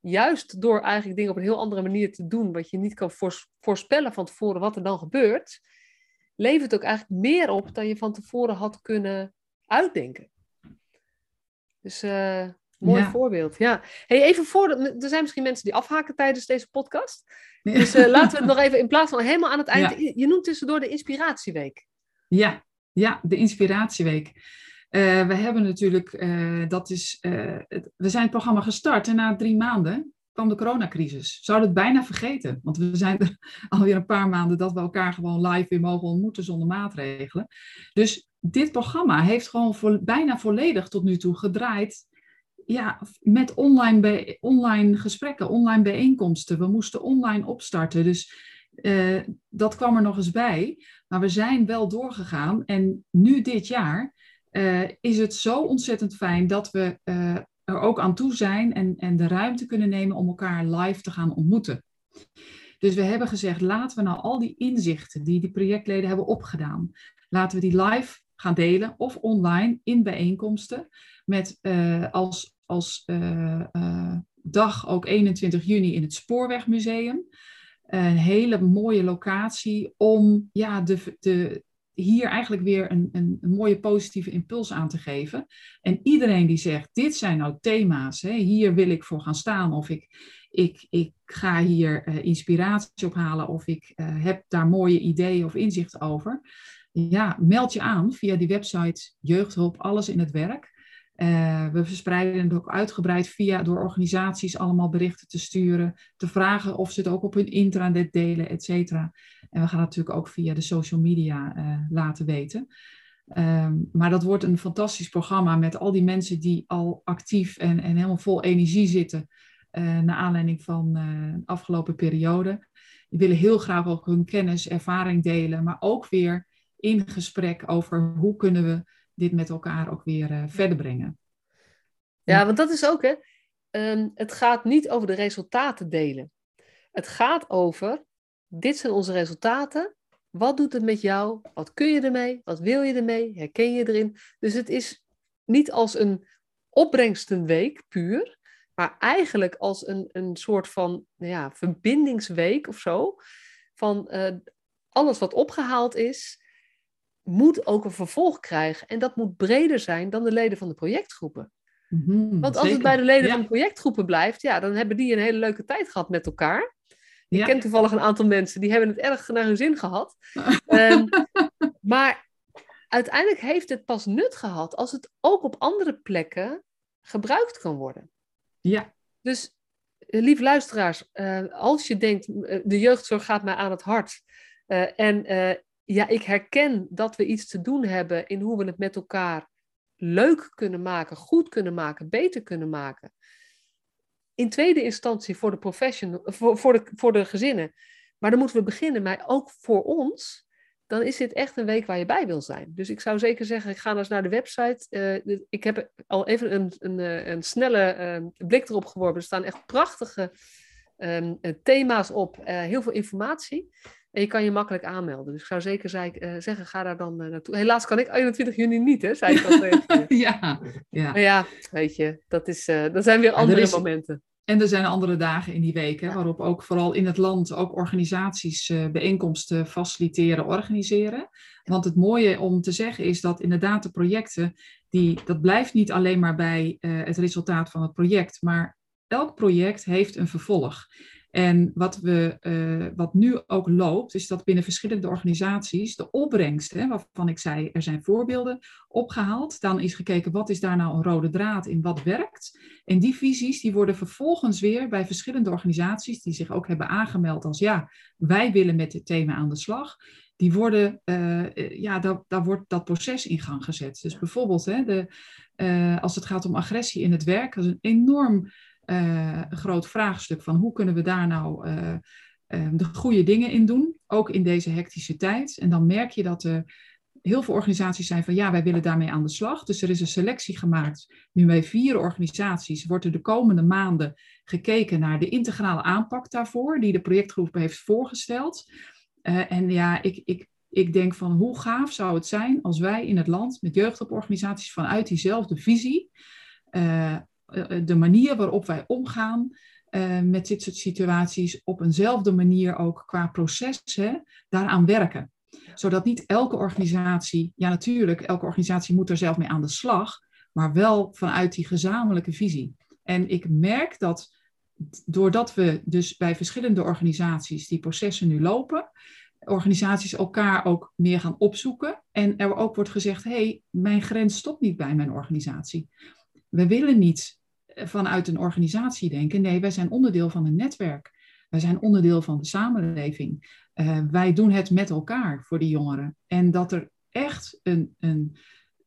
juist door eigenlijk dingen op een heel andere manier te doen, wat je niet kan voorspellen van tevoren wat er dan gebeurt, levert het ook eigenlijk meer op dan je van tevoren had kunnen uitdenken. Dus uh, mooi voorbeeld. Ja. Hey, even voor, er zijn misschien mensen die afhaken tijdens deze podcast. Dus uh, laten we het nog even in plaats van helemaal aan het eind. Je noemt tussendoor de inspiratieweek. Ja, ja, de Inspiratieweek. Uh, we hebben natuurlijk, uh, dat is, uh, we zijn het programma gestart en na drie maanden kwam de coronacrisis. Zouden het bijna vergeten, want we zijn er alweer een paar maanden dat we elkaar gewoon live weer mogen ontmoeten zonder maatregelen. Dus dit programma heeft gewoon voor, bijna volledig tot nu toe gedraaid ja, met online, online gesprekken, online bijeenkomsten. We moesten online opstarten. Dus dat kwam er nog eens bij. Maar we zijn wel doorgegaan. En nu dit jaar uh, is het zo ontzettend fijn dat we uh, er ook aan toe zijn en, en de ruimte kunnen nemen om elkaar live te gaan ontmoeten. Dus we hebben gezegd, laten we nou al die inzichten die die projectleden hebben opgedaan, laten we die live gaan delen of online in bijeenkomsten met uh, als, als dag ook 21 juni in het Spoorwegmuseum. Een hele mooie locatie om ja, de, de, hier eigenlijk weer een, een, een, mooie positieve impuls aan te geven. En iedereen die zegt, dit zijn nou thema's, hè, hier wil ik voor gaan staan, of ik, ik, ik ga hier uh, inspiratie ophalen, of ik uh, heb daar mooie ideeën of inzichten over. Ja, meld je aan via die website Jeugdhulp Alles in het Werk. Uh, we verspreiden het ook uitgebreid via door organisaties allemaal berichten te sturen, te vragen of ze het ook op hun intranet delen, et cetera. En we gaan natuurlijk ook via de social media uh, laten weten. Um, maar dat wordt een fantastisch programma met al die mensen die al actief en, en helemaal vol energie zitten uh, naar aanleiding van de afgelopen periode. Die willen heel graag ook hun kennis, ervaring delen, maar ook weer in gesprek over hoe kunnen we dit met elkaar ook weer uh, verder brengen. Ja, want dat is ook, hè. Um, het gaat niet over de resultaten delen. Het gaat over, dit zijn onze resultaten. Wat doet het met jou? Wat kun je ermee? Wat wil je ermee? Herken je erin? Dus het is niet als een opbrengstenweek puur, maar eigenlijk als een, een soort van nou ja, verbindingsweek of zo. Van uh, alles wat opgehaald is, moet ook een vervolg krijgen. En dat moet breder zijn dan de leden van de projectgroepen. Mm-hmm, Want als zeker. het bij de leden ja. van de projectgroepen blijft, ja, dan hebben die een hele leuke tijd gehad met elkaar. Ik ja. ken toevallig een aantal mensen die hebben het erg naar hun zin gehad. um, maar uiteindelijk heeft het pas nut gehad als het ook op andere plekken gebruikt kan worden. Ja. Dus, lieve luisteraars, uh, als je denkt, uh, de jeugdzorg gaat mij aan het hart. En ja, ik herken dat we iets te doen hebben in hoe we het met elkaar leuk kunnen maken, goed kunnen maken, beter kunnen maken. In tweede instantie voor de professional, voor, de, voor de gezinnen. Maar dan moeten we beginnen, maar ook voor ons, dan is dit echt een week waar je bij wil zijn. Dus ik zou zeker zeggen, ik ga nou eens naar de website. Uh, ik heb al even een, een, een snelle uh, blik erop geworpen. Er staan echt prachtige um, thema's op, heel veel informatie. En je kan je makkelijk aanmelden. Dus ik zou zeker zei, uh, zeggen, ga daar dan uh, naartoe. Helaas kan ik 21 juni niet, hè, zei ik al tegen ja, ja. Maar ja, weet je, dat, is, uh, dat zijn weer andere is, momenten. En er zijn andere dagen in die week, hè, ja. waarop ook vooral in het land ook organisaties bijeenkomsten faciliteren, organiseren. Want het mooie om te zeggen is dat inderdaad de projecten, die, dat blijft niet alleen maar bij het resultaat van het project, maar elk project heeft een vervolg. En wat, we, uh, wat nu ook loopt, is dat binnen verschillende organisaties de opbrengst, hè, waarvan ik zei, er zijn voorbeelden opgehaald. Dan is gekeken, wat is daar nou een rode draad in, wat werkt? En die visies die worden vervolgens weer bij verschillende organisaties, die zich ook hebben aangemeld als, ja, wij willen met dit thema aan de slag. Die worden, uh, ja, daar, daar wordt dat proces in gang gezet. Dus bijvoorbeeld, hè, de, uh, als het gaat om agressie in het werk, dat is een enorm uh, een groot vraagstuk van hoe kunnen we daar nou uh, uh, de goede dingen in doen, ook in deze hectische tijd. En dan merk je dat er heel veel organisaties zijn van ja, wij willen daarmee aan de slag. Dus er is een selectie gemaakt. Nu bij vier organisaties wordt er de komende maanden gekeken naar de integrale aanpak daarvoor, die de projectgroep heeft voorgesteld. en ja, ik, ik, ik denk van hoe gaaf zou het zijn als wij in het land met jeugdhulporganisaties vanuit diezelfde visie eh, de manier waarop wij omgaan uh, met dit soort situaties op eenzelfde manier ook qua proces hè, daaraan werken. Zodat niet elke organisatie, ja natuurlijk, elke organisatie moet er zelf mee aan de slag, maar wel vanuit die gezamenlijke visie. En ik merk dat doordat we dus bij verschillende organisaties die processen nu lopen, organisaties elkaar ook meer gaan opzoeken en er ook wordt gezegd, hé, hey, mijn grens stopt niet bij mijn organisatie. We willen niet vanuit een organisatie denken. Nee, wij zijn onderdeel van een netwerk. Wij zijn onderdeel van de samenleving. Uh, wij doen het met elkaar voor die jongeren. En dat er echt een, een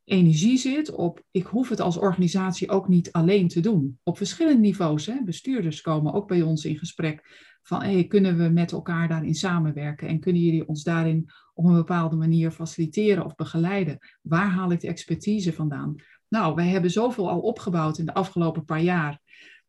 energie zit op, ik hoef het als organisatie ook niet alleen te doen. Op verschillende niveaus. Hè. Bestuurders komen ook bij ons in gesprek van, hey, kunnen we met elkaar daarin samenwerken? En kunnen jullie ons daarin op een bepaalde manier faciliteren of begeleiden? Waar haal ik de expertise vandaan? Nou, wij hebben zoveel al opgebouwd in de afgelopen paar jaar.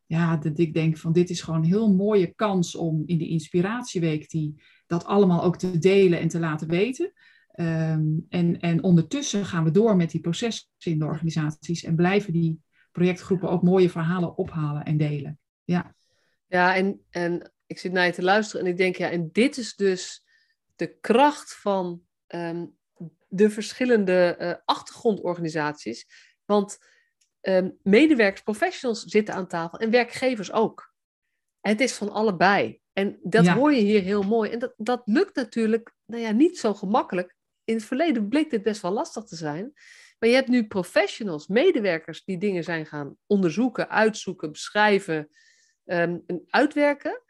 Ja, dat ik denk van dit is gewoon een heel mooie kans om in de inspiratieweek die, dat allemaal ook te delen en te laten weten. Ehm, en, en ondertussen gaan we door met die processen in de organisaties en blijven die projectgroepen ook mooie verhalen ophalen en delen. Ja, ja en, en ik zit naar je te luisteren en ik denk, ja, en dit is dus de kracht van ehm, de verschillende uh, achtergrondorganisaties. Want um, medewerkers, professionals zitten aan tafel en werkgevers ook. het is van allebei. En dat hoor je hier heel mooi. En dat, dat lukt natuurlijk nou ja, niet zo gemakkelijk. In het verleden bleek dit best wel lastig te zijn. Maar je hebt nu professionals, medewerkers die dingen zijn gaan onderzoeken, uitzoeken, beschrijven um, en uitwerken.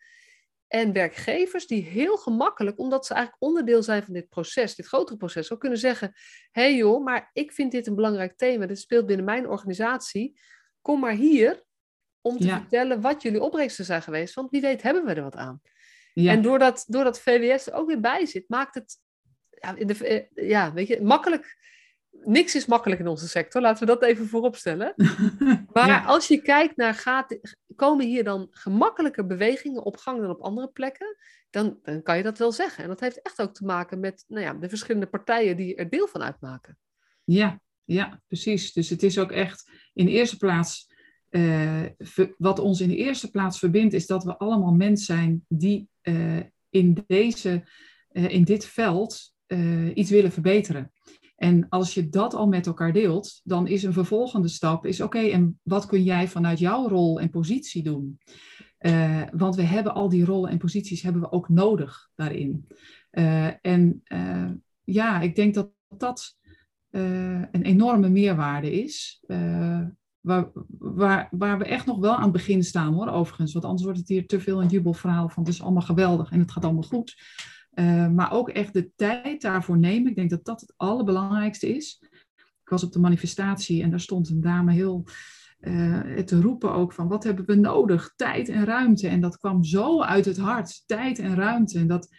En werkgevers die heel gemakkelijk, omdat ze eigenlijk onderdeel zijn van dit proces, dit grotere proces, ook kunnen zeggen: hé hey joh, maar ik vind dit een belangrijk thema, dit speelt binnen mijn organisatie. Kom maar hier om te vertellen wat jullie opbrengsten zijn geweest, want wie weet hebben we er wat aan. Ja. En doordat, doordat VWS er ook weer bij zit, maakt het ja, in de, eh, ja, weet je, makkelijk niks is makkelijk in onze sector, laten we dat even voorop stellen. Maar als je kijkt naar, gaat, komen hier dan gemakkelijker bewegingen op gang dan op andere plekken? Dan, dan kan je dat wel zeggen. En dat heeft echt ook te maken met nou ja, de verschillende partijen die er deel van uitmaken. Ja, ja, precies. Dus het is ook echt in de eerste plaats, uh, wat ons in de eerste plaats verbindt, is dat we allemaal mensen zijn die uh, in, deze, uh, in dit veld iets willen verbeteren. En als je dat al met elkaar deelt, dan is een vervolgende stap, is oké, en wat kun jij vanuit jouw rol en positie doen? Uh, want we hebben al die rollen en posities hebben we ook nodig daarin. Uh, en uh, ja, ik denk dat dat een enorme meerwaarde is. Waar, waar, waar we echt nog wel aan het begin staan hoor, overigens. Want anders wordt het hier te veel een jubelverhaal van het is allemaal geweldig en het gaat allemaal goed. Uh, maar ook echt de tijd daarvoor nemen. Ik denk dat dat het allerbelangrijkste is. Ik was op de manifestatie en daar stond een dame heel uh, te roepen ook van wat hebben we nodig? Tijd en ruimte. En dat kwam zo uit het hart. Tijd en ruimte. En dat,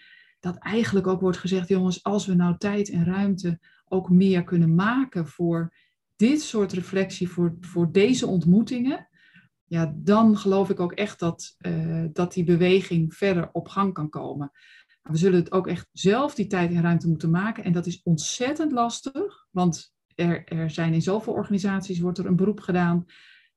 dat eigenlijk ook wordt gezegd, jongens, als we nou tijd en ruimte ook meer kunnen maken voor dit soort reflectie, voor, voor deze ontmoetingen, ja, dan geloof ik ook echt dat, uh, dat die beweging verder op gang kan komen. We zullen het ook echt zelf die tijd en ruimte moeten maken. En dat is ontzettend lastig, want er, er zijn in zoveel organisaties wordt er een beroep gedaan,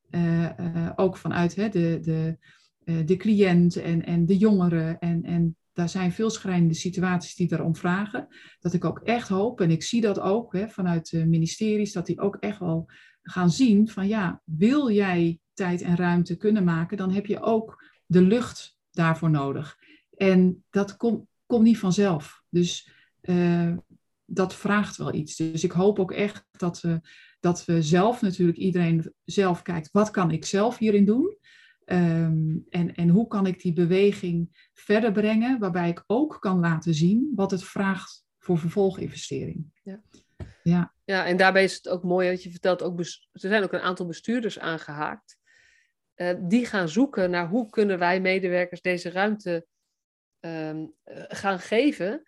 uh, uh, ook vanuit hè, de, de, uh, de cliënt en, en de jongeren. En, en daar zijn veel schrijnende situaties die daarom vragen. Dat ik ook echt hoop, en ik zie dat ook hè, vanuit de ministeries, dat die ook echt wel gaan zien van ja, wil jij tijd en ruimte kunnen maken, dan heb je ook de lucht daarvoor nodig. En dat komt komt niet vanzelf. Dus uh, dat vraagt wel iets. Dus ik hoop ook echt dat we, dat we zelf natuurlijk, iedereen zelf kijkt, wat kan ik zelf hierin doen? Um, en, en hoe kan ik die beweging verder brengen, waarbij ik ook kan laten zien wat het vraagt voor vervolginvestering. Ja. Ja. ja, en daarbij is het ook mooi dat je vertelt, ook er zijn ook een aantal bestuurders aangehaakt. Uh, die gaan zoeken naar hoe kunnen wij medewerkers deze ruimte Ehm, eh, gaan geven.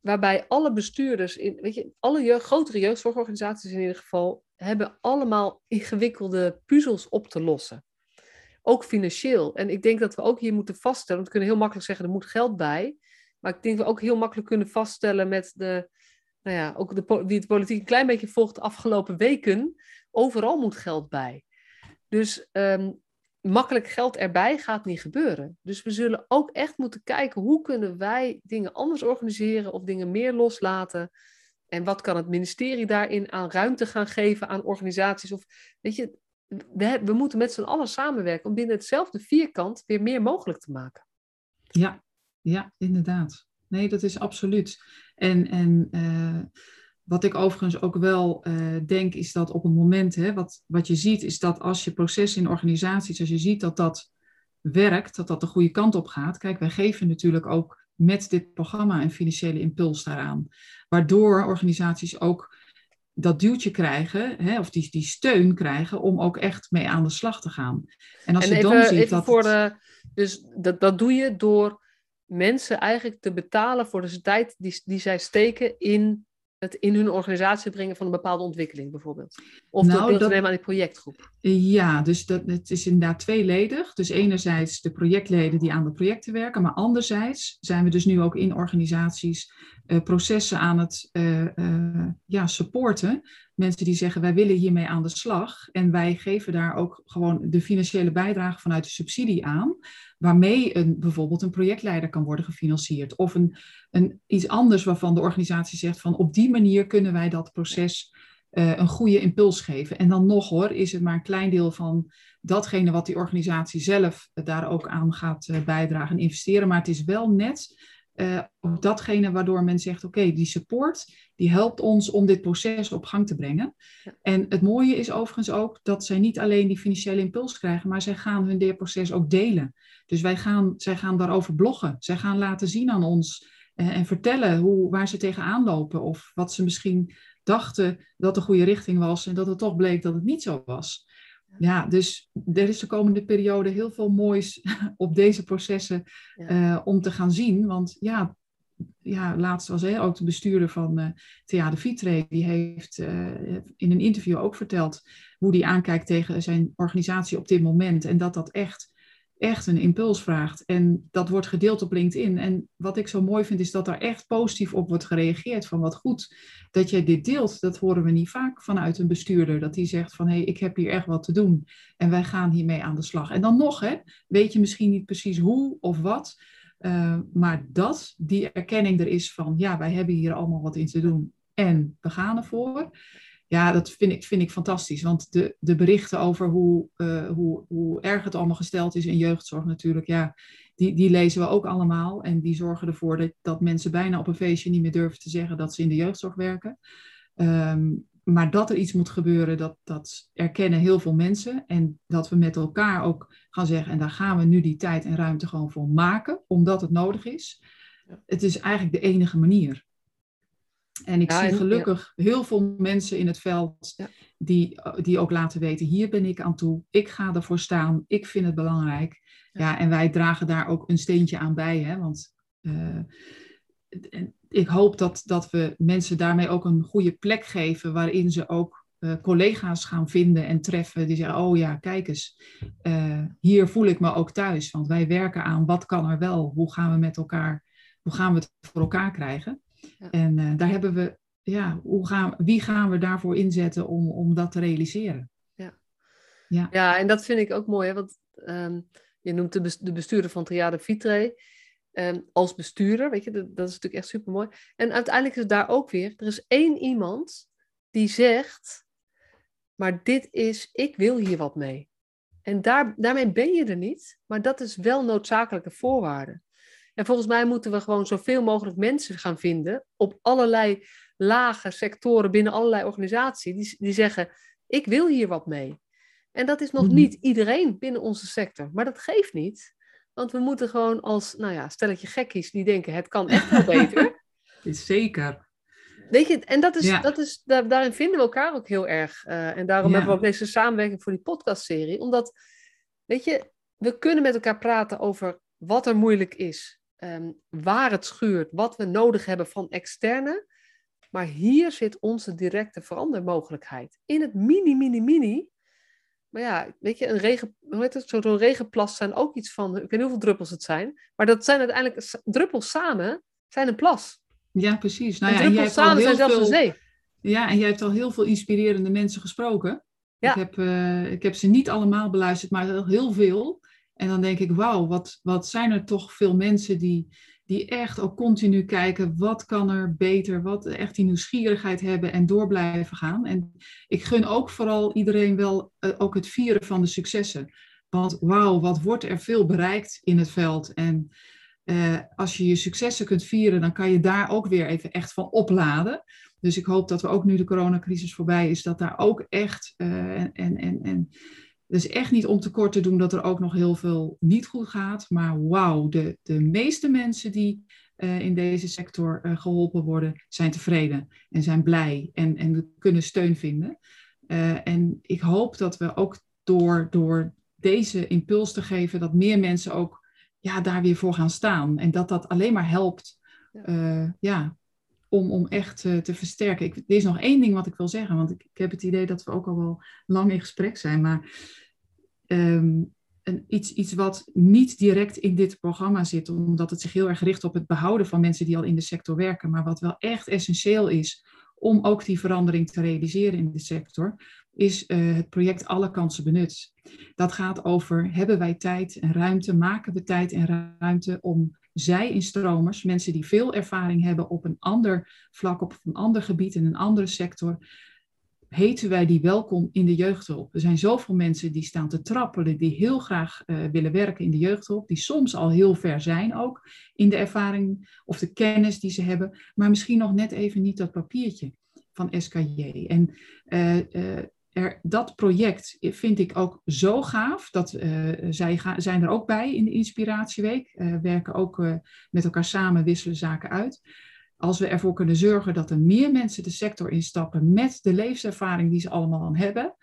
Waarbij alle bestuurders, in, weet je, alle jeugd, grotere jeugdzorgorganisaties in ieder geval, hebben allemaal ingewikkelde puzzels op te lossen. Ook financieel. En ik denk dat we ook hier moeten vaststellen, want we kunnen heel makkelijk zeggen, er moet geld bij. Maar ik denk dat we ook heel makkelijk kunnen vaststellen met de, nou ja, ook de, wie het politiek een klein beetje volgt de afgelopen weken, overal moet geld bij. Dus um, makkelijk geld erbij gaat niet gebeuren. Dus we zullen ook echt moeten kijken hoe kunnen wij dingen anders organiseren of dingen meer loslaten. En wat kan het ministerie daarin aan ruimte gaan geven aan organisaties? Of weet je, we, we moeten met z'n allen samenwerken om binnen hetzelfde vierkant weer meer mogelijk te maken. Ja, ja, inderdaad. Nee, dat is absoluut. En, en uh, wat ik overigens ook wel uh, denk, is dat op het moment, hè, wat, wat je ziet, is dat als je processen in organisaties, als je ziet dat dat werkt, dat dat de goede kant op gaat. Kijk, wij geven natuurlijk ook met dit programma een financiële impuls daaraan. Waardoor organisaties ook dat duwtje krijgen, hè, of die, die steun krijgen, om ook echt mee aan de slag te gaan. En als je dan ziet even dat. Voor de, dus dat, dat doe je door mensen eigenlijk te betalen voor de tijd die, die zij steken in het in hun organisatie brengen van een bepaalde ontwikkeling bijvoorbeeld? Of nou, te nemen aan die projectgroep? Ja, dus dat, het is inderdaad tweeledig. Dus enerzijds de projectleden die aan de projecten werken, maar anderzijds zijn we dus nu ook in organisaties uh, processen aan het uh, uh, ja, supporten. Mensen die zeggen wij willen hiermee aan de slag en wij geven daar ook gewoon de financiële bijdrage vanuit de subsidie aan waarmee een, bijvoorbeeld een projectleider kan worden gefinancierd. Of een, een, iets anders waarvan de organisatie zegt van op die manier kunnen wij dat proces een goede impuls geven. En dan nog hoor, is het maar een klein deel van datgene wat die organisatie zelf daar ook aan gaat bijdragen en investeren. Maar het is wel net uh, datgene waardoor men zegt, oké, die support, die helpt ons om dit proces op gang te brengen. En het mooie is overigens ook dat zij niet alleen die financiële impuls krijgen, maar zij gaan hun leerproces ook delen. Dus wij gaan, zij gaan daarover bloggen. Zij gaan laten zien aan ons uh, en vertellen hoe, waar ze tegenaan lopen of wat ze misschien dachten dat de goede richting was en dat het toch bleek dat het niet zo was. Ja, dus er is de komende periode heel veel moois op deze processen uh, om te gaan zien. Want ja, ja laatst was hij ook de bestuurder van uh, Theater Vitre. Die heeft uh, in een interview ook verteld hoe hij aankijkt tegen zijn organisatie op dit moment. En dat dat echt echt een impuls vraagt. En dat wordt gedeeld op LinkedIn. En wat ik zo mooi vind, is dat er echt positief op wordt gereageerd. Van wat goed dat jij dit deelt. Dat horen we niet vaak vanuit een bestuurder. Dat die zegt van hé, hey, ik heb hier echt wat te doen. En wij gaan hiermee aan de slag. En dan nog, hè, weet je misschien niet precies hoe of wat. Uh, maar dat die erkenning er is van ja, wij hebben hier allemaal wat in te doen. En we gaan ervoor. Ja, dat vind ik, vind ik fantastisch. Want de, de berichten over hoe, uh, hoe, hoe erg het allemaal gesteld is in jeugdzorg natuurlijk, ja, die, die lezen we ook allemaal. En die zorgen ervoor dat, dat mensen bijna op een feestje niet meer durven te zeggen dat ze in de jeugdzorg werken. Um, maar dat er iets moet gebeuren, dat, dat erkennen heel veel mensen. En dat we met elkaar ook gaan zeggen, en daar gaan we nu die tijd en ruimte gewoon voor maken, omdat het nodig is. Het is eigenlijk de enige manier. En ik zie gelukkig heel veel mensen in het veld die, die ook laten weten, hier ben ik aan toe, ik ga ervoor staan, ik vind het belangrijk. Ja, en wij dragen daar ook een steentje aan bij, hè, want uh, ik hoop dat, dat we mensen daarmee ook een goede plek geven waarin ze ook uh, collega's gaan vinden en treffen die zeggen, oh ja, kijk eens, uh, hier voel ik me ook thuis, want wij werken aan wat kan er wel, hoe gaan we met elkaar, hoe gaan we het voor elkaar krijgen. En uh, daar hebben we, ja, hoe gaan, wie gaan we daarvoor inzetten om, om dat te realiseren? Ja, ja. ja en dat vind ik ook mooi, hè? want um, je noemt de, de bestuurder van Triade Vitre um, als bestuurder, weet je, dat, dat is natuurlijk echt super mooi. En uiteindelijk is het daar ook weer, er is één iemand die zegt, maar dit is, ik wil hier wat mee. En daar, daarmee ben je er niet, maar dat is wel noodzakelijke voorwaarde. En volgens mij moeten we gewoon zoveel mogelijk mensen gaan vinden op allerlei lage sectoren binnen allerlei organisaties die, die zeggen: Ik wil hier wat mee. En dat is nog mhm. niet iedereen binnen onze sector, maar dat geeft niet. Want we moeten gewoon als, nou ja, stelletje gekkies die denken: Het kan echt wel beter. zeker. Weet je, en dat is, dat is, daar, daarin vinden we elkaar ook heel erg. Uh, en daarom hebben we ook deze samenwerking voor die podcastserie. Omdat, weet je, we kunnen met elkaar praten over wat er moeilijk is. Ehm, waar het schuurt, wat we nodig hebben van externe. Maar hier zit onze directe verandermogelijkheid. In het mini, mini, mini. Maar ja, weet je, een regen, hoe heet het, zo'n regenplas zijn ook iets van, ik weet niet hoeveel druppels het zijn. Maar dat zijn uiteindelijk, druppels samen zijn een plas. Ja, precies. Nou, en druppels samen zijn zelfs een zee. Ja, en jij hebt al heel veel inspirerende mensen gesproken. Ja. Ik, heb, uh, ik heb ze niet allemaal beluisterd, maar heel veel. En dan denk ik, wauw, wat, wat zijn er toch veel mensen die, die echt ook continu kijken, wat kan er beter, wat echt die nieuwsgierigheid hebben en door blijven gaan. En ik gun ook vooral iedereen wel uh, ook het vieren van de successen. Want wauw, wat wordt er veel bereikt in het veld. En uh, als je je successen kunt vieren, dan kan je daar ook weer even echt van opladen. Dus ik hoop dat we ook nu de coronacrisis voorbij is, dat daar ook echt uh, en, en, en dus echt niet om tekort te doen dat er ook nog heel veel niet goed gaat. Maar wauw, de, de meeste mensen die uh, in deze sector uh, geholpen worden, zijn tevreden en zijn blij en, en kunnen steun vinden. Uh, en ik hoop dat we ook door, door deze impuls te geven, dat meer mensen ook ja, daar weer voor gaan staan. En dat dat alleen maar helpt ja. ja om, om echt te versterken. Ik, er is nog één ding wat ik wil zeggen, want ik, ik, heb het idee dat we ook al wel lang in gesprek zijn. Maar ehm, een, iets, iets wat niet direct in dit programma zit, omdat het zich heel erg richt op het behouden van mensen die al in de sector werken, maar wat wel echt essentieel is om ook die verandering te realiseren in de sector, is uh, het project Alle Kansen Benut. Dat gaat over, hebben wij tijd en ruimte, maken we tijd en ruimte om zij-instromers, mensen die veel ervaring hebben op een ander vlak, op een ander gebied, in een andere sector, heten wij die welkom in de jeugdhulp. Er zijn zoveel mensen die staan te trappelen, die heel graag uh, willen werken in de jeugdhulp, die soms al heel ver zijn ook in de ervaring of de kennis die ze hebben, maar misschien nog net even niet dat papiertje van SKJ. En uh, er, dat project vind ik ook zo gaaf. Dat, zij ga, zijn er ook bij in de Inspiratieweek. Uh, werken ook met elkaar samen, wisselen zaken uit. Als we ervoor kunnen zorgen dat er meer mensen de sector instappen met de levenservaring die ze allemaal al hebben.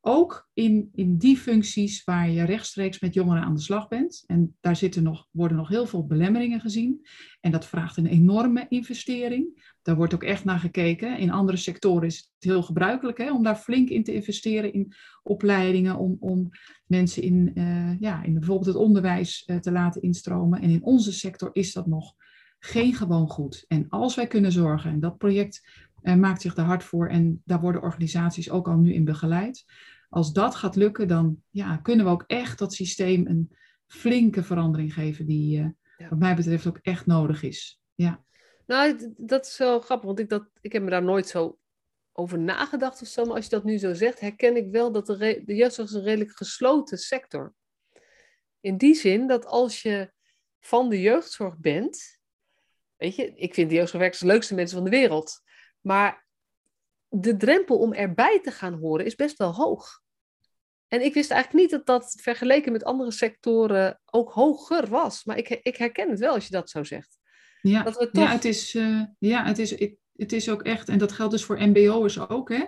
Ook in, in die functies waar je rechtstreeks met jongeren aan de slag bent. En daar zitten nog, worden nog heel veel belemmeringen gezien. En dat vraagt een enorme investering. Daar wordt ook echt naar gekeken. In andere sectoren is het heel gebruikelijk hè, om daar flink in te investeren in opleidingen. Om, om mensen in, uh, ja, in bijvoorbeeld het onderwijs uh, te laten instromen. En in onze sector is dat nog geen gewoon goed. En als wij kunnen zorgen, en dat project uh, maakt zich daar hard voor. En daar worden organisaties ook al nu in begeleid als dat gaat lukken, dan ja, kunnen we ook echt dat systeem een flinke verandering geven die uh, wat mij betreft ook echt nodig is. Ja. Nou, dat is wel grappig, want ik, dat, ik heb me daar nooit zo over nagedacht of zo. Maar als je dat nu zo zegt, herken ik wel dat de, de jeugdzorg is een redelijk gesloten sector. In die zin dat als je van de jeugdzorg bent, weet je, ik vind jeugdzorgwerkers de leukste mensen van de wereld. Maar de drempel om erbij te gaan horen is best wel hoog. En ik wist eigenlijk niet dat dat vergeleken met andere sectoren ook hoger was. Maar ik, ik herken het wel als je dat zo zegt. Ja, dat we toch... ja, het, is, uh, ja het, is, het, het, is ook echt, en dat geldt dus voor MBO'ers ook. Hè?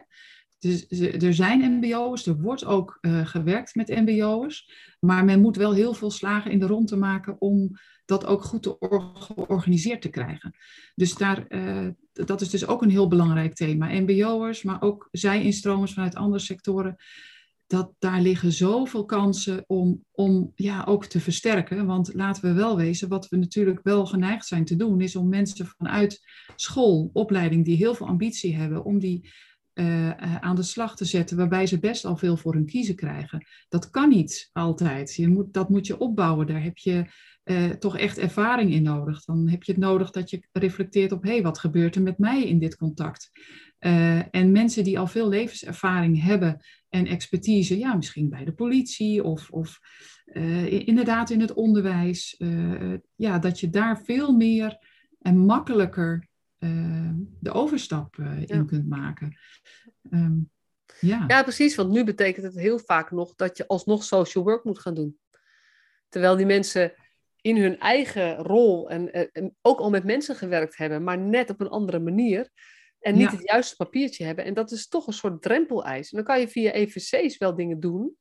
Dus, er zijn MBO'ers, er wordt ook uh, gewerkt met MBO'ers. Maar men moet wel heel veel slagen in de rond te maken om dat ook goed te georganiseerd te krijgen. Dus daar, uh, dat is dus ook een heel belangrijk thema. MBO'ers, maar ook zij-instromers vanuit andere sectoren. Dat, daar liggen zoveel kansen om, om ja, ook te versterken. Want laten we wel wezen, wat we natuurlijk wel geneigd zijn te doen, is om mensen vanuit school, opleiding, die heel veel ambitie hebben, om die uh, aan de slag te zetten, waarbij ze best al veel voor hun kiezen krijgen. Dat kan niet altijd. Je moet, dat moet je opbouwen. Daar heb je uh, toch echt ervaring in nodig. Dan heb je het nodig dat je reflecteert op, hé, hey, wat gebeurt er met mij in dit contact? Uh, en mensen die al veel levenservaring hebben en expertise, ja, misschien bij de politie of, of uh, inderdaad in het onderwijs, ja, dat je daar veel meer en makkelijker de overstap in ja. kunt maken. Um, ja. ja, precies, want nu betekent het heel vaak nog dat je alsnog social work moet gaan doen. Terwijl die mensen in hun eigen rol en, en, ook al met mensen gewerkt hebben, maar net op een andere manier. En niet het juiste papiertje hebben. En dat is toch een soort drempeleis. En dan kan je via EVC's wel dingen doen.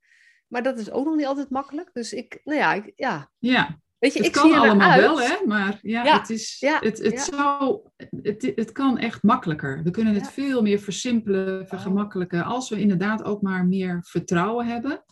Maar dat is ook nog niet altijd makkelijk. Dus ik, nou ja, ik, ja. ja. Weet je, het ik kan zie allemaal wel, hè? Maar ja, ja. het, is, ja. het, het, zou, het, het kan echt makkelijker. We kunnen het veel meer versimpelen, vergemakkelijken. Als we inderdaad ook maar meer vertrouwen hebben.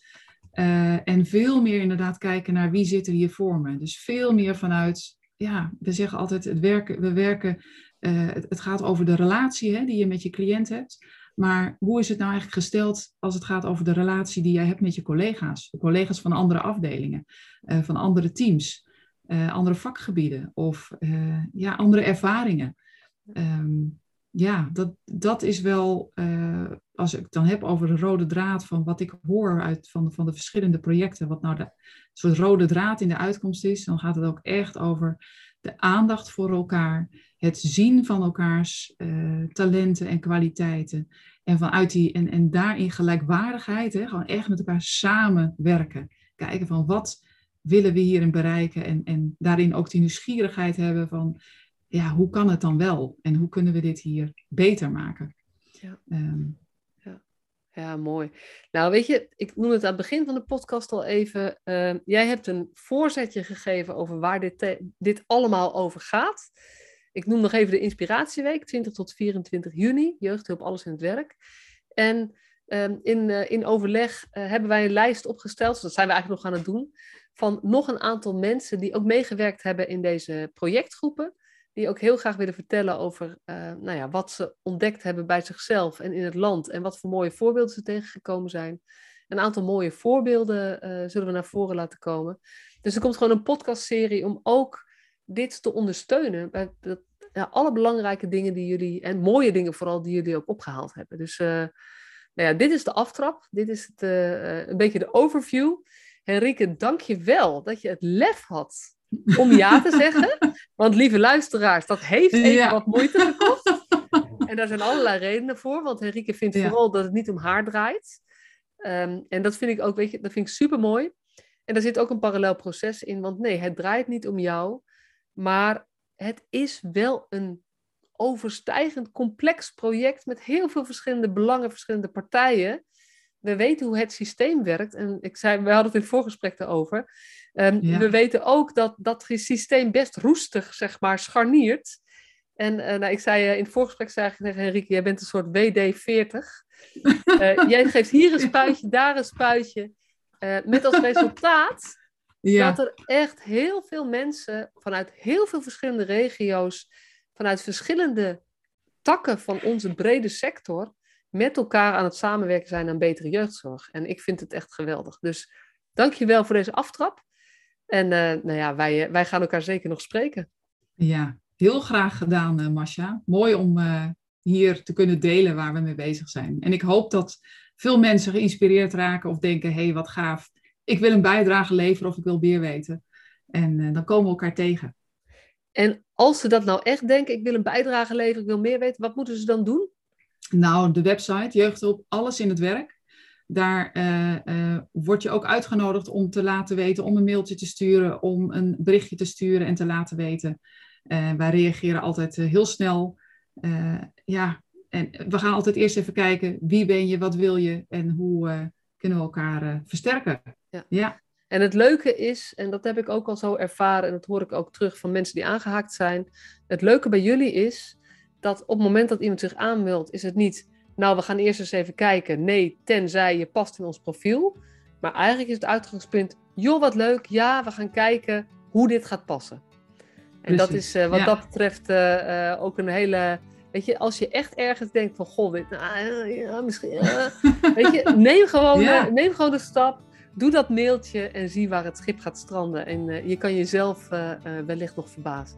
Uh, en veel meer inderdaad kijken naar wie zit er hier voor me. Dus veel meer vanuit, ja, we zeggen altijd, het werken, we werken, uh, het, gaat over de relatie hè, die je met je cliënt hebt. Maar hoe is het nou eigenlijk gesteld als het gaat over de relatie die jij hebt met je collega's? De collega's van andere afdelingen, uh, van andere teams, andere vakgebieden of ja, andere ervaringen. Um, ja, dat, dat is wel, uh, als ik dan heb over de rode draad van wat ik hoor uit van, van de verschillende projecten, wat nou de soort rode draad in de uitkomst is, dan gaat het ook echt over de aandacht voor elkaar, het zien van elkaars uh, talenten en kwaliteiten. En vanuit die, en, en daarin gelijkwaardigheid, hè, gewoon echt met elkaar samenwerken. Kijken van wat willen we hierin bereiken en, en daarin ook die nieuwsgierigheid hebben van ja, hoe kan het dan wel? En hoe kunnen we dit hier beter maken? Ja. Um, ja. ja. mooi. Nou, weet je, ik noem het aan het begin van de podcast al even. Uh, jij hebt een voorzetje gegeven over waar dit, dit allemaal over gaat. Ik noem nog even de Inspiratieweek, 20 tot 24 juni. Jeugdhulp, alles in het werk. En ehm, in, uh, in overleg uh, hebben wij een lijst opgesteld, dus dat zijn we eigenlijk nog aan het doen, van nog een aantal mensen die ook meegewerkt hebben in deze projectgroepen. Die ook heel graag willen vertellen over uh, nou ja, wat ze ontdekt hebben bij zichzelf en in het land. En wat voor mooie voorbeelden ze tegengekomen zijn. Een aantal mooie voorbeelden zullen we naar voren laten komen. Dus er komt gewoon een podcastserie om ook dit te ondersteunen. Bij dat, ja, alle belangrijke dingen die jullie, en mooie dingen vooral, die jullie ook opgehaald hebben. Dus uh, nou ja, dit is de aftrap. Dit is een beetje de overview. Henrike, dank je wel dat je het lef had om ja te zeggen. Want lieve luisteraars, dat heeft even ja. wat moeite gekost. En daar zijn allerlei redenen voor. Want Henrike vindt ja. vooral dat het niet om haar draait. Um, en dat vind ik ook, weet je, dat vind ik super mooi. En daar zit ook een parallel proces in. Want nee, het draait niet om jou. Maar het is wel een overstijgend complex project met heel veel verschillende belangen, verschillende partijen. We weten hoe het systeem werkt. En ik zei, we hadden het in het voorgesprek erover. Um, ja. We weten ook dat dat systeem best roestig, zeg maar, scharniert. En uh, nou, ik zei uh, in het voorgesprek zei ik tegen Henrike, jij bent een soort WD-40. Uh, jij geeft hier een spuitje, daar een spuitje. met als resultaat ja. Dat er echt heel veel mensen vanuit heel veel verschillende regio's, vanuit verschillende takken van onze brede sector, met elkaar aan het samenwerken zijn aan betere jeugdzorg. En ik vind het echt geweldig. Dus dank je wel voor deze aftrap. En uh, nou ja, wij, wij gaan elkaar zeker nog spreken. Ja, heel graag gedaan, uh, Masha. Mooi om uh, hier te kunnen delen waar we mee bezig zijn. En ik hoop dat veel mensen geïnspireerd raken of denken: hé, hey, wat gaaf ik wil een bijdrage leveren of ik wil meer weten. En uh, dan komen we elkaar tegen. En als ze dat nou echt denken, ik wil een bijdrage leveren, ik wil meer weten, wat moeten ze dan doen? Nou, de website, Jeugdhulp, alles in het werk. Daar uh, uh, word je ook uitgenodigd om te laten weten, om een mailtje te sturen, om een berichtje te sturen en te laten weten. wij reageren altijd heel snel. ja, en we gaan altijd eerst even kijken, wie ben je, wat wil je en hoe kunnen we elkaar versterken. Ja. ja. En het leuke is, en dat heb ik ook al zo ervaren, en dat hoor ik ook terug van mensen die aangehaakt zijn. Het leuke bij jullie is dat op het moment dat iemand zich aanmeldt, is het niet, nou, we gaan eerst eens even kijken. Nee, tenzij je past in ons profiel. Maar eigenlijk is het uitgangspunt, joh, wat leuk, ja, we gaan kijken hoe dit gaat passen. En Precies. dat is uh, wat ja. dat betreft uh, uh, ook een hele. Weet je, als je echt ergens denkt van, goh, dit, nou, ja, misschien. weet je, neem gewoon, ja. neem gewoon de stap doe dat mailtje en zie waar het schip gaat stranden. En je kan jezelf wellicht nog verbazen.